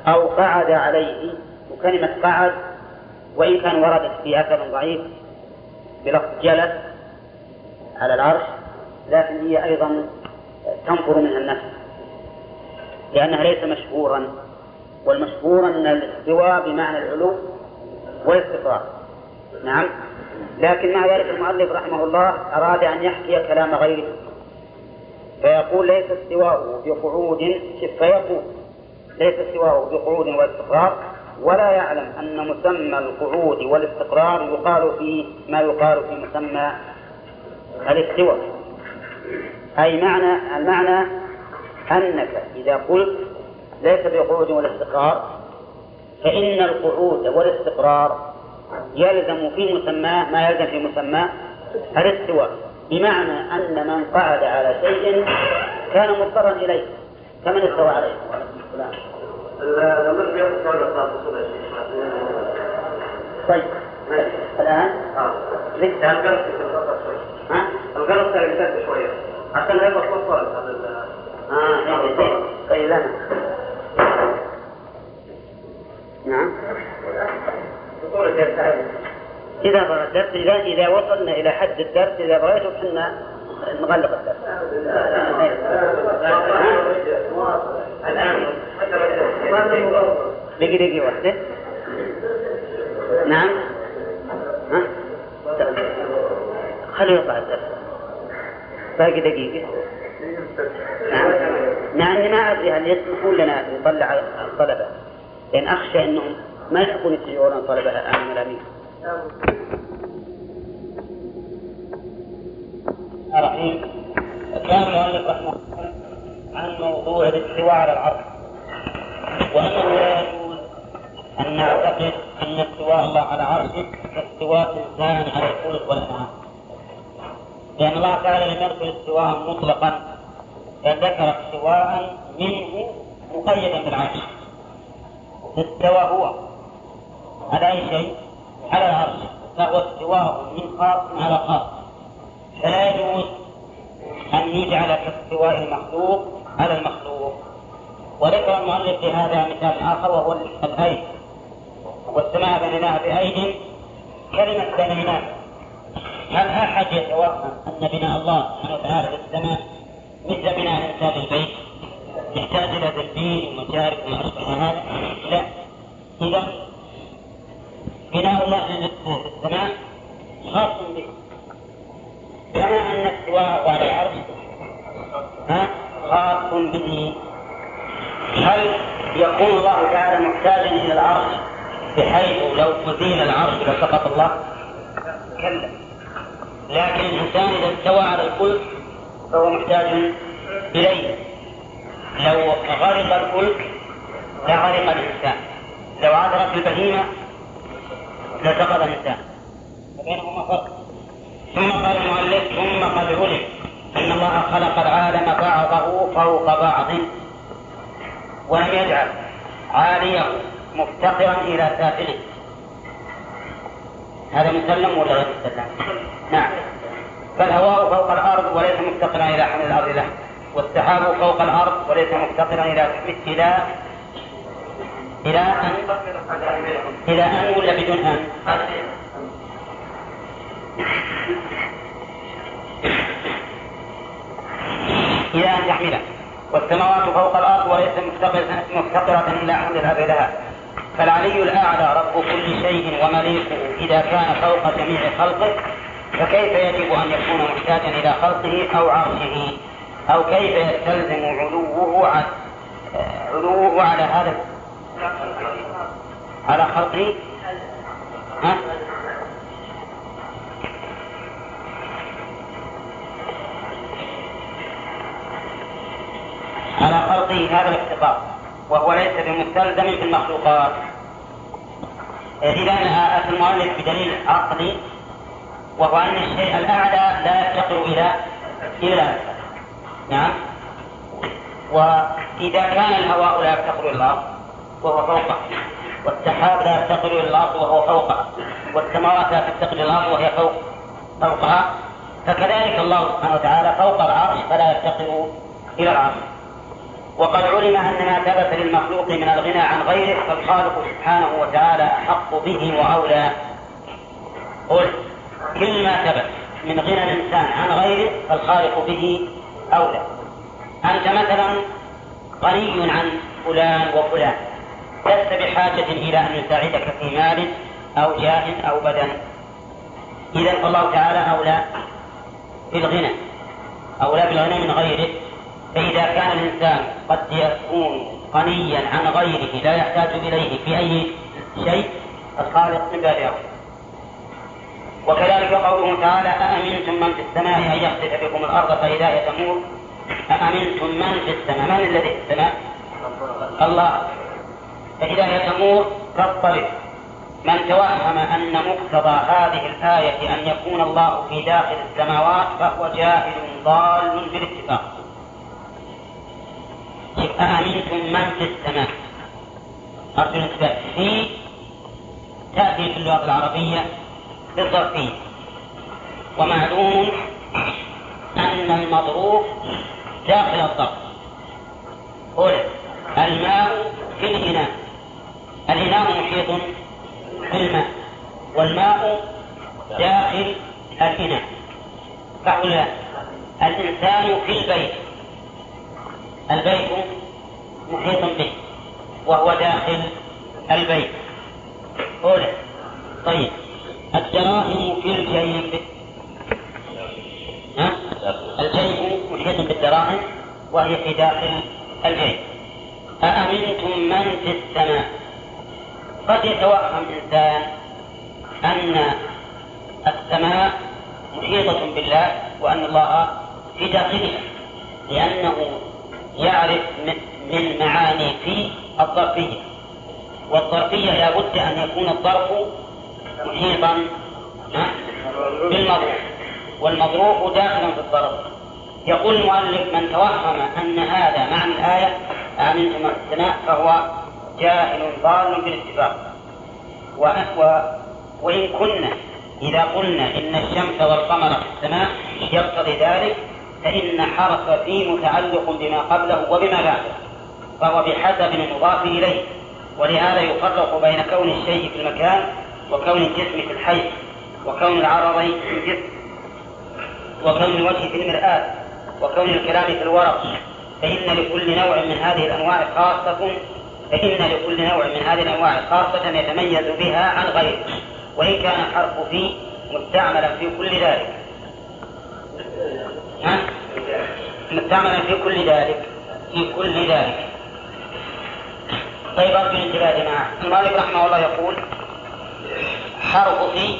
Speaker 2: أو قعد عليه. وكلمة قعد وإن كان وردت في أثر ضعيف بلفظ جلس على العرش لكن هي أيضا تنفر منها النفس لأنها ليس مشهورا والمشهور أن الاستواء بمعنى العلو والاستقرار نعم؟ لكن مع ذلك المؤلف رحمه الله أراد أن يحكي كلام غيره فيقول ليس استواءه بقعود فيقول ليس استواءه بقعود واستقرار ولا يعلم أن مسمى القعود والاستقرار يقال فيه ما يقال في مسمى الاستواء أي معنى المعنى أنك إذا قلت ليس بقعود ولا استقرار فإن القعود والاستقرار يلزم في مسماه ما يلزم في مسماه الاستواء بمعنى أن من قعد على شيء كان مضطرا إليه. كمن استوى عليه؟ طيب. الآن؟ لسه ها؟ القلب صار شوية عشان هيبقى توصل آه طيب لنا نعم إذا بغى الدرس إذا إذا وصلنا إلى حد الدرس إذا بغيتوا إحنا نغلق الدرس. الآن دقيقة دقيقة واحدة. نعم. ها؟ خليه يطلع الدرس. باقي دقيقة. نعم. نعم ما أدري هل يسمحون لنا نطلع الطلبة لأن أخشى أنهم ما يحبون يتبعون الطلبة الآن ملاميذ. الرحيم كان المؤلف رحمه عن موضوع الاستواء على العرش وأنه لا يجوز أن نعتقد أن استواء الله على عرشه كاستواء الإنسان على الفلك والانعام لأن الله تعالى لم يذكر استواء مطلقا بل ذكر استواء منه مقيدا بالعرش. استوى هو. على أي شيء؟ على العرش. فهو استواء من خاص على خاص. فلا يجوز أن يجعل كاستواء المخلوق على المخلوق. وذكر المؤلف في هذا مثال آخر وهو الأيد والسماء بنيناها بأيد كلمة بنيناه هل أحد يتوهم أن بناء الله سبحانه وتعالى في السماء مثل بناء الإنسان البيت؟ يحتاج إلى تدبير ومشارك وما أشبه هذا؟ لا. إذا بناء الله في السماء خاص به. كما أن استواءه على العرش خاص به. هل يكون الله تعالى محتاجا إلى العرش؟ بحيث لو أزيل العرش لسقط الله؟ كلا. لكن الإنسان إذا استوى على الفلك فهو محتاج إليه. لو غرق الفلك لغرق الإنسان. لو عثرت البهيمة لسقط الإنسان. فبينهما فرق ثم قال المؤلف ثم قد علم أن الله خلق العالم بعضه فوق بعض ولم يجعل عاليه مفتقرا إلى سافله هذا مسلم ولا غير مسلم؟ نعم. فالهواء فوق الأرض وليس مفتقرا إلى حمل الأرض له. والسحاب فوق الأرض وليس مفتقرا إلى إلى إلى أن إلى أن ولا بدون أن؟ إلى أن تحمله والسماوات فوق الأرض وليس مفتقرة إلى حمل الأرض لها. فالعلي الأعلى رب كل شيء ومليكه إذا كان فوق جميع خلقه. فكيف يجب أن يكون محتاجا إلى خلقه أو عرشه؟ أو كيف يستلزم علوه على علوه على هذا على خلقه؟ ها؟ على خلقه هذا الافتقار وهو ليس بمستلزم في المخلوقات. إذا أتى المؤلف بدليل عقلي وهو أن الشيء الأعلى لا يفتقر إلى إلى نعم. وإذا كان الهواء لا يفتقر إلى الأرض وهو فوقه والسحاب لا يفتقر إلى الأرض وهو فوقه والسماوات لا تفتقر إلى الأرض وهي فوق فوقها. فكذلك الله سبحانه وتعالى فوق العرش فلا يفتقر إلى العرش. وقد علم أن ما ثبت للمخلوق من الغنى عن غيره فالخالق سبحانه وتعالى أحق به وأولى. قل كل ما ثبت من غنى الإنسان عن غيره فالخالق به أولى. أنت مثلا غني عن فلان وفلان لست بحاجة إلى أن يساعدك في مال أو جاه أو بدن. إذا فالله تعالى أولى بالغنى أولى بالغنى من غيره. فإذا كان الإنسان قد يكون غنيا عن غيره لا يحتاج إليه في أي شيء الخالق من باب أولى. وكذلك قوله تعالى أأمنتم من في السماء أن يخسف بكم الأرض فإذا هي تمور؟ أأمنتم من في السماء؟ من الذي في السماء؟ الله. فإذا هي تمور تضطرب من توهم أن مقتضى هذه الآية أن يكون الله في داخل السماوات فهو جاهل ضال بالاتفاق. أأمنتم من في السماء؟ أرجو الانتباه. في تأتي في اللغة العربية بالظرفية ومعلوم أن المضروب داخل الظرف. قل الماء في الإناء. الإناء محيط بالماء والماء داخل الإناء. فقل الإنسان في البيت. البيت محيط به وهو داخل البيت. قوله طيب. الدراهم في الجيب. ها؟ الجيب محيط بالدراهم وهي في داخل الجيب. أأمنتم من في السماء؟ قد يتوهم إنسان أن السماء محيطة بالله وأن الله في داخلها لأنه يعرف من معاني في الظرفية. والظرفية لا بد أن يكون الظرف محيطا بالمظروف والمظروف داخلا في الظرف يقول المؤلف من توهم أن هذا معنى الآية من السماء فهو جاهل ضال بالاتفاق. وإن كنا إذا قلنا إن الشمس والقمر في السماء يقتضي ذلك فإن حرف في متعلق بما قبله وبما بعده فهو بحسب المضاف إليه. ولهذا يفرق بين كون الشيء في المكان وكون الجسم في الحي وكون العرضين في الجسم وكون الوجه في المرآة وكون الكلام في الورق. فإن لكل نوع من هذه الأنواع خاصة فإن لكل نوع من هذه الأنواع خاصة يتميز بها عن غيره. وإن كان حرف في مستعملا في كل ذلك. ها؟ مستعملا في كل ذلك. في كل ذلك. طيب أرجو الانتباه يا جماعة. المؤلف رحمه الله يقول حرف في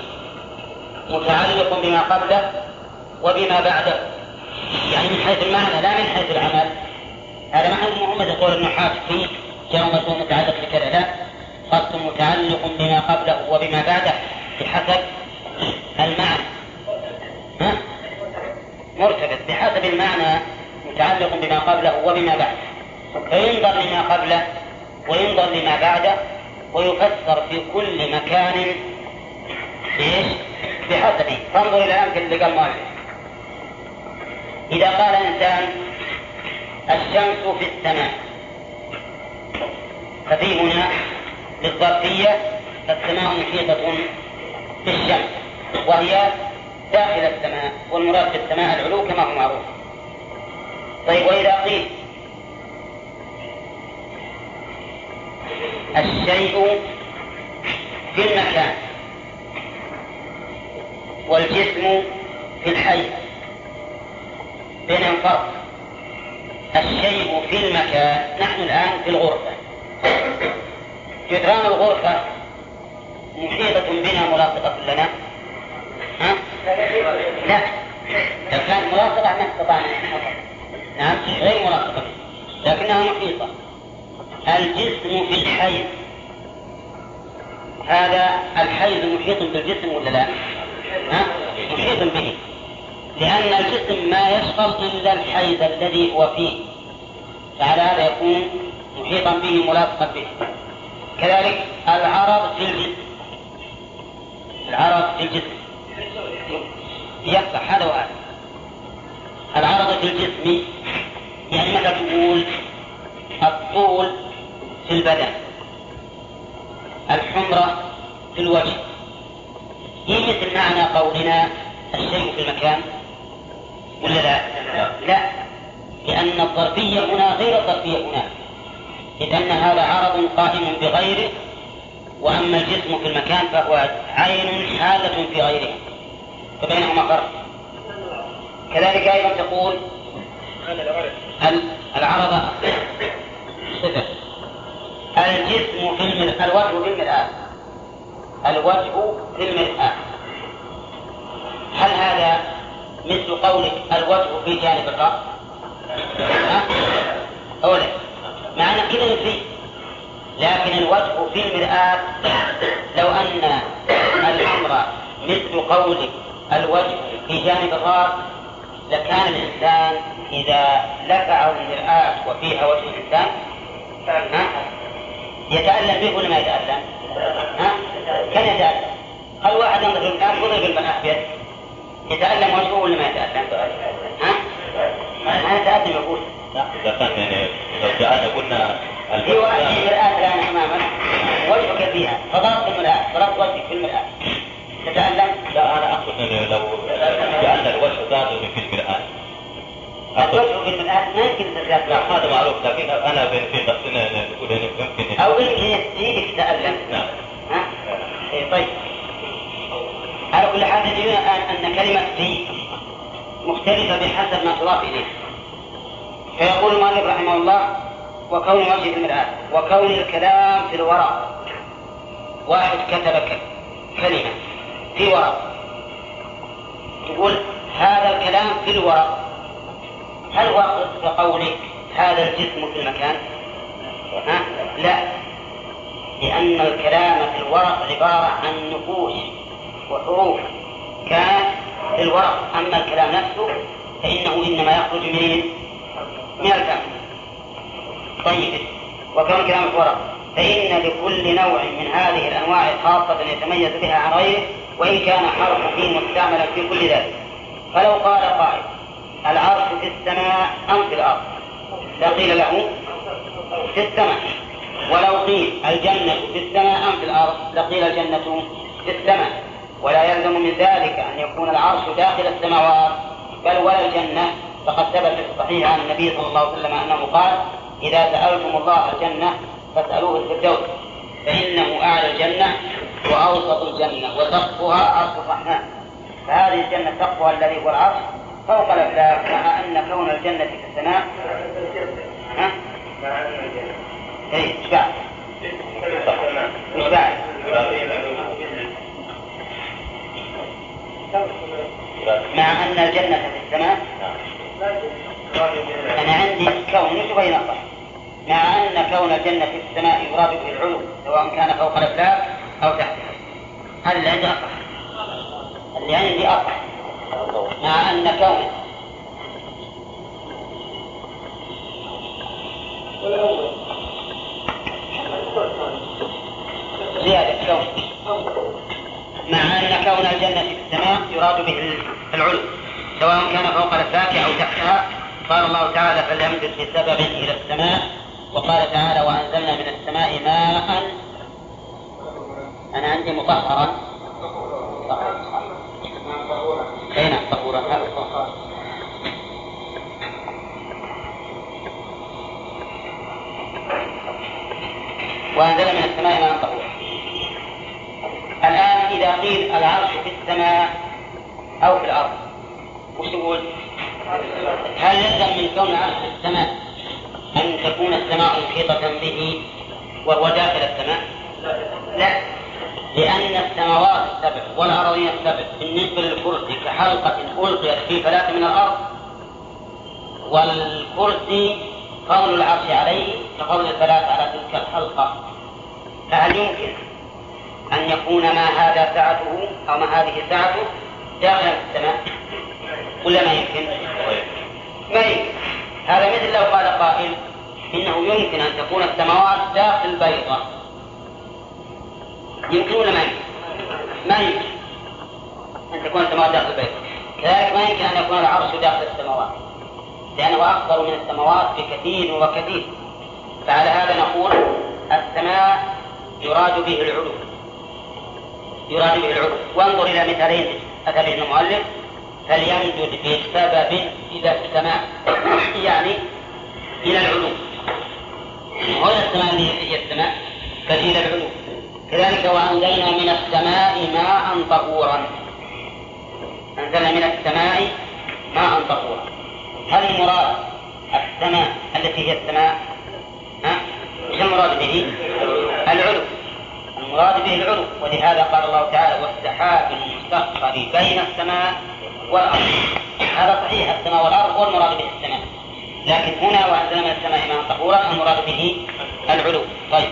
Speaker 2: متعلق بما قبله وبما بعده. يعني من حيث المعنى لا من حيث العمل. هذا ما هو مثل قول النحاة في جاء متعلق بكذا. لا. قسم متعلق بما قبله وبما بعده بحسب المعنى. ها؟ مرتبط. بحسب المعنى متعلق بما قبله وبما بعده. فينظر لما قبله وينظر لما بعده ويفسر في كل مكان إيش؟ بحسبه فانظر إلى الامثله اللي قال المؤلف إذا قال إنسان الشمس في السماء. ففي هنا للظرفية السماء محيطه بالشمس وهي داخل السماء والمراد بالسماء العلو كما هو معروف. طيب وإذا قيل الشيء في المكان والجسم في الحي. بينهم فرق. الشيء في المكان نحن الآن في الغرفة. جدران الغرفة محيطة بنا ملاصقة لنا. ها؟ لا. لو كانت ملاصقة ما استطعنا. نعم غير ملاصقة. لكنها محيطة. الجسم في الحيز هذا الحيز محيط بالجسم ولا لا؟ ها؟ محيط به. لأن الجسم ما يشغل إلا الحيز الذي هو فيه. فعلى هذا يكون محيطا به ملاصقا به. كذلك العرض في الجسم. العرض في الجسم. يصح هذا وهذا العرض في الجسم يعني مثلا تقول؟ الطول في البدن. الحمرة في الوجه. مثل معنى قولنا الشيء في المكان ولا لا؟ لا. لأن الظرفية هنا غير الظرفية هناك إذ أن هذا عرض قائم بغيره وأما الجسم في المكان فهو عين حالة في غيره فبينهما فرق كذلك أيضا تقول العرض صفة الجسم في المرآة الوجه في المرآة الوجه في المرآة هل هذا مثل قولك الوجه في جانب الرأس؟ أو لا؟ مع أن كذا نفي لكن الوجه في المرآة لو أن الأمر مثل قولك الوجه في جانب الرأس لكان الإنسان إذا لفعه المرآة وفيها وجه الإنسان؟ يتألم به ولا ما يتألم؟ ها؟ كان يتألم هل واحد ينظر الناس يضرب المرآة بيده يتألم وجهه ولا ما يتألم؟ ها؟ ما يتألم يقول
Speaker 6: لا إذا كان يعني لو جعلنا قلنا
Speaker 2: في واحد في مرآة الآن أمامك وجهك فيها فضربت المرآة ضربت وجهك في المرآة تتألم؟
Speaker 6: لا أنا أقصد لو جعلنا الوجه ظاهر في المرآة
Speaker 2: الوجه في المرآة ما يمكن تتألم
Speaker 6: لا هذا معروف لكن بين في نفسنا نقول إنه يمكن
Speaker 2: أو يمكن يديك تتألم
Speaker 6: نعم.
Speaker 2: ها؟ إيه طيب. على كل حال أن أن كلمة في مختلفة بحسب ما تضاف إليه. فيقول المؤلف رحمه الله وكون وجه في المرآة وكون الكلام في الورق. واحد كتب كلمة في ورق. تقول هذا الكلام في الورق. هل واقف كقولك هذا الجسم في المكان؟ ها؟ لا. لأن الكلام في الورق عبارة عن نقوش وحروف. كان في الورق. أما الكلام نفسه فإنه إنما يخرج من من الفم طيب. وكون الكلام في الورق. فإن لكل نوع من هذه الأنواع خاصة يتميز بها عن غيره وإن كان حرف فيه مستعملا في كل ذلك. فلو قال قائل العرش في السماء أم في الأرض؟ لقيل له في السماء. ولو قيل الجنة في السماء أم في الأرض لقيل الجنة في السماء. ولا يلزم من ذلك أن يكون العرش داخل السماوات بل ولا الجنة. فقد ثبت في الصحيح عن النبي صلى الله عليه وسلم أنه قال إذا سألتم الله الجنة فاسألوه الفردوس فإنه أعلى الجنة وأوسط الجنة وسقفها عرش الرحمن. فهذه الجنة سقفها الذي هو العرش فوق الأفلاك مع أن كون الجنة في السماء ها؟ إيه إيش بعد؟ إيش بعد؟ مع أن الجنة في السماء أنا عندي كون يبغى ينقص؟ مع أن كون الجنة في السماء يراد به العلو سواء كان فوق الأفلاك أو تحتها هذا اللي عندي أصح اللي عندي أصح مع أن كونه زيادة كون. مع أن كون الجنة في السماء يراد به العلو. سواء كان فوق الأفلاك أو تحتها. قال الله تعالى فليمدد بسبب إلى السماء. وقال تعالى وأنزلنا من السماء ماء. أنا عندي مطهرا طهورا هذا وأنزل من السماء ماء طهورا الآن إذا قيل العرش في السماء أو في الأرض وش تقول؟ هل يلزم من كون العرش في السماء أن تكون السماء محيطة به وهو داخل السماء؟ لا لأن السماوات السبع والأراضين السبع بالنسبة للكرسي كحلقة ألقيت في فلاة من الأرض والكرسي فضل العرش عليه كفضل الفلاة على تلك الحلقة. فهل يمكن أن يكون ما هذا سعته أو ما هذه سعته داخلا في السماء؟ ولا ما يمكن؟ ما يمكن. هذا مثل لو قال قائل إنه يمكن أن تكون السماوات داخل البيضة يمكن ولا ما يمكن؟ ما يمكن أن تكون السماوات داخل البيضة كذلك ما يمكن أن يكون العرش داخل السماوات. لأنه أكبر من السماوات بكثير وكثير. فعلى هذا نقول السماء يراد به العلو. يراد به العلو. وانظر إلى مثالين أتى به المؤلف. فليمدد بسبب إلى السماء. يعني إلى العلو. وهنا السماء هي السماء بل إلى العلو. كذلك وأنزلنا من السماء ماء طهورا. أنزلنا من السماء ماء طهورا. هل المراد السماء التي هي السماء؟ ها؟ إيش المراد به؟ العلو. المراد به العلو. ولهذا قال الله تعالى والسحاب المسخر بين السماء والأرض. هذا صحيح السماء والأرض والمراد به السماء. لكن هنا وأنزلنا من السماء ماء طهورا المراد به العلو. طيب.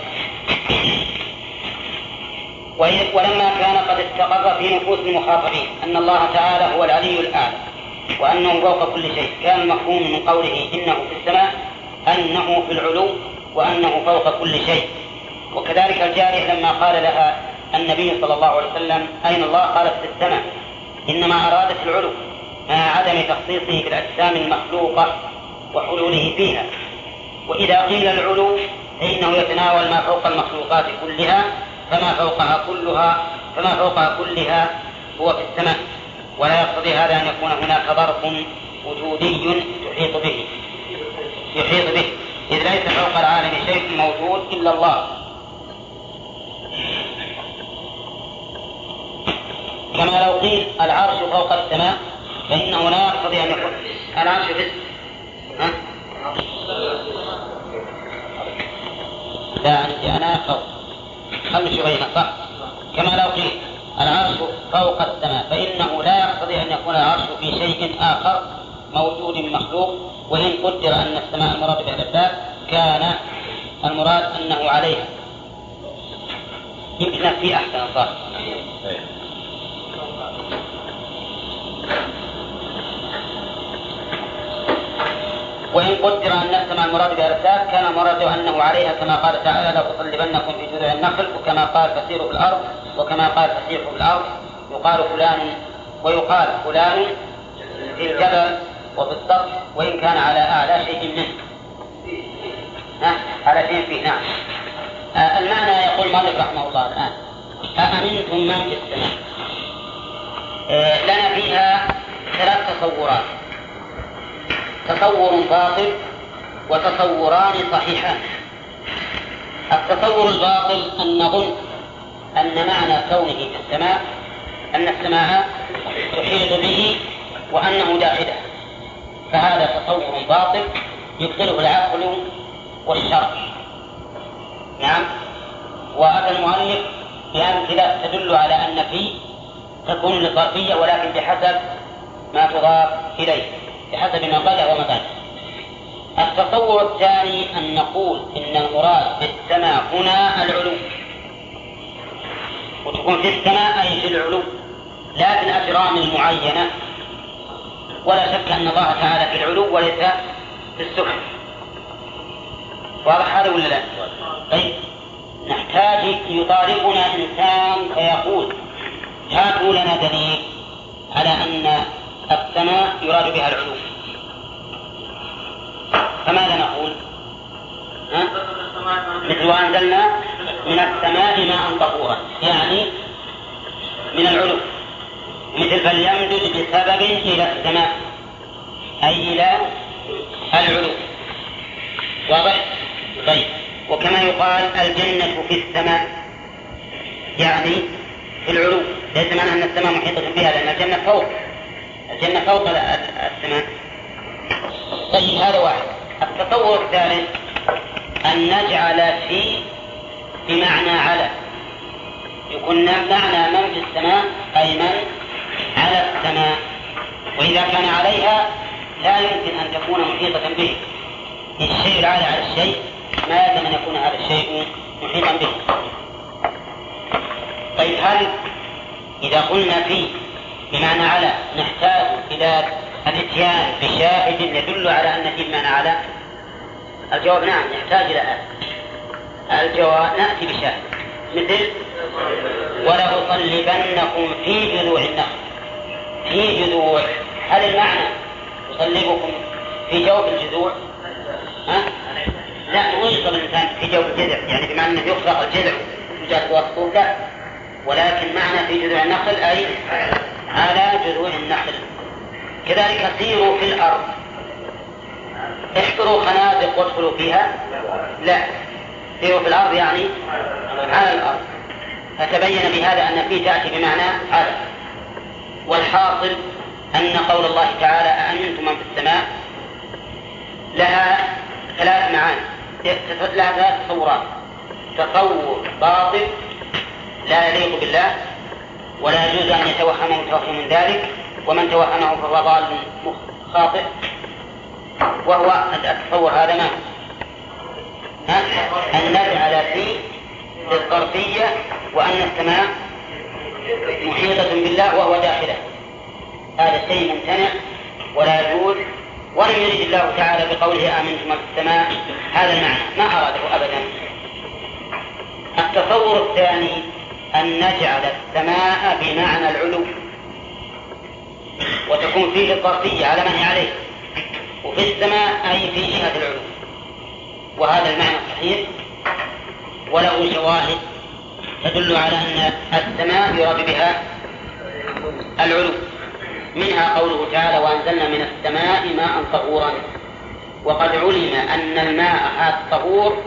Speaker 2: ولما كان قد استقر في نفوس المخاطبين أن الله تعالى هو العلي الاعلى وأنه فوق كل شيء. كان المفهوم من قوله إنه في السماء أنه في العلو وأنه فوق كل شيء. وكذلك الجارية لما قال لها النبي صلى الله عليه وسلم أين الله؟ قالت في السماء. إنما أرادت العلو مع عدم تخصيصه بالأجسام المخلوقة وحلوله فيها. وإذا قيل العلو فإنه يتناول ما فوق المخلوقات كلها فما فوقها كلها فما فوقها كلها هو في السماء. ولا يقتضي هذا أن يكون هناك ظرف وجودي يحيط به. يحيط به. إذ ليس فوق العالم شيء موجود إلا الله. كما لو قيل العرش فوق السماء فإنه لا يقتضي أن يكون العرش في ها؟ لا عندي أنا فوق. خل شوينا. صح كما لو قيل العرش فوق السماء فإنه لا يقتضي أن يكون العرش في شيء آخر موجود مخلوق وإن قدر أن السماء المراد بها الباب كان المراد أنه عليها. يمكن في أحسن صح وإن قدر أن السماء المراد الأسباب كان المراد أنه عليها كما قال تعالى لأصلبنكم في جذوع النخل وكما قال فسيروا في الأرض وكما قال فسيحوا في الأرض. يقال فلان ويقال فلان في الجبل وفي السطح وإن كان على أعلى شيء منه. على شيء فيه نعم. آه المعنى يقول مالك رحمه الله الآن أأمنتم من في السماء. آه لنا فيها ثلاث تصورات. تصور باطل وتصوران صحيحان. التصور الباطل أن نظن أن معنى كونه في السماء أن السماء تحيط به وأنه داخله. فهذا تصور باطل يبطله العقل والشرع نعم. وأتى المؤلف بأمثلة تدل على أن في تكون للظرفية ولكن بحسب ما تضاف إليه. بحسب ما بدا وما بدا التصور الثاني أن نقول إن المراد بالسماء هنا العلو. وتكون في السماء أي في العلو. لا في الأجرام المعينة ولا شك أن الله تعالى في العلو وليس في السفل واضح هذا ولا لا؟ طيب. نحتاج يطالبنا إنسان فيقول هاتوا لنا دليل على أن السماء يراد بها العلو فماذا نقول؟ ها؟ مثل وأنزلنا من السماء ماء طهورا يعني من العلو مثل فليمدد بسبب إلى السماء أي إلى العلو واضح؟ طيب وكما يقال الجنة في السماء يعني في العلو ليس معنى أن السماء محيطة بها لأن الجنة فوق الجنة فوق السماء. طيب هذا واحد. التصور الثالث أن نجعل في بمعنى على. يكون معنى من في السماء أي من على السماء. وإذا كان عليها لا يمكن أن تكون محيطة به. الشيء العالي على الشيء ما يلزم أن يكون هذا الشيء محيطا به. طيب هل إذا قلنا في بمعنى على نحتاج إلى الاتيان بشاهد يدل على أن في بمعنى على. الجواب نعم يحتاج إلى الجواب نأتي بشاهد. مثل ولأصلبنكم في جذوع النخل. في جذوع. هل المعنى يصلبكم في جوف الجذوع؟ ها؟ لا مو يصلب الإنسان في جوف الجذع يعني بمعنى أنه يخلق الجذع. يجعل وسطه لا. ولكن معنى في جذوع النخل أي على جذوع النخل. كذلك سيروا في الأرض. احفروا خنادق وادخلوا فيها. لا. سيروا في الأرض يعني على الأرض. فتبين بهذا أن في تأتي بمعنى على. والحاصل أن قول الله تعالى أأمنتم من في السماء؟ لها ثلاث معاني. لها ثلاث تصورات. تصور باطل لا يليق بالله ولا يجوز أن يتوهمه متوهم من ذلك ومن توهمه فهو ضال خاطئ وهو التصور هذا ما؟ أن نجعل في الظرفية وأن السماء محيطة بالله وهو داخله. هذا شيء ممتنع ولا يجوز ولم يرد الله تعالى بقوله آمنتم في السماء. هذا المعنى ما أراده أبدا. التصور الثاني أن نجعل السماء بمعنى العلو وتكون فيه الظرفية على من هي عليه. وفي السماء أي في جهة العلو. وهذا المعنى صحيح؟ وله شواهد تدل على أن السماء يراد بها العلو. منها قوله تعالى وأنزلنا من السماء ماء طهورا وقد علم أن الماء هذا الطهور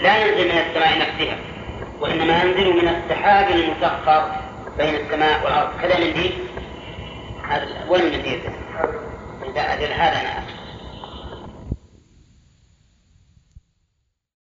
Speaker 2: لا ينزل من السماء نفسها. وإنما ينزل من السحاب المسخر بين السماء والأرض. كذا هذا وين؟ إذا أجل هذا أنا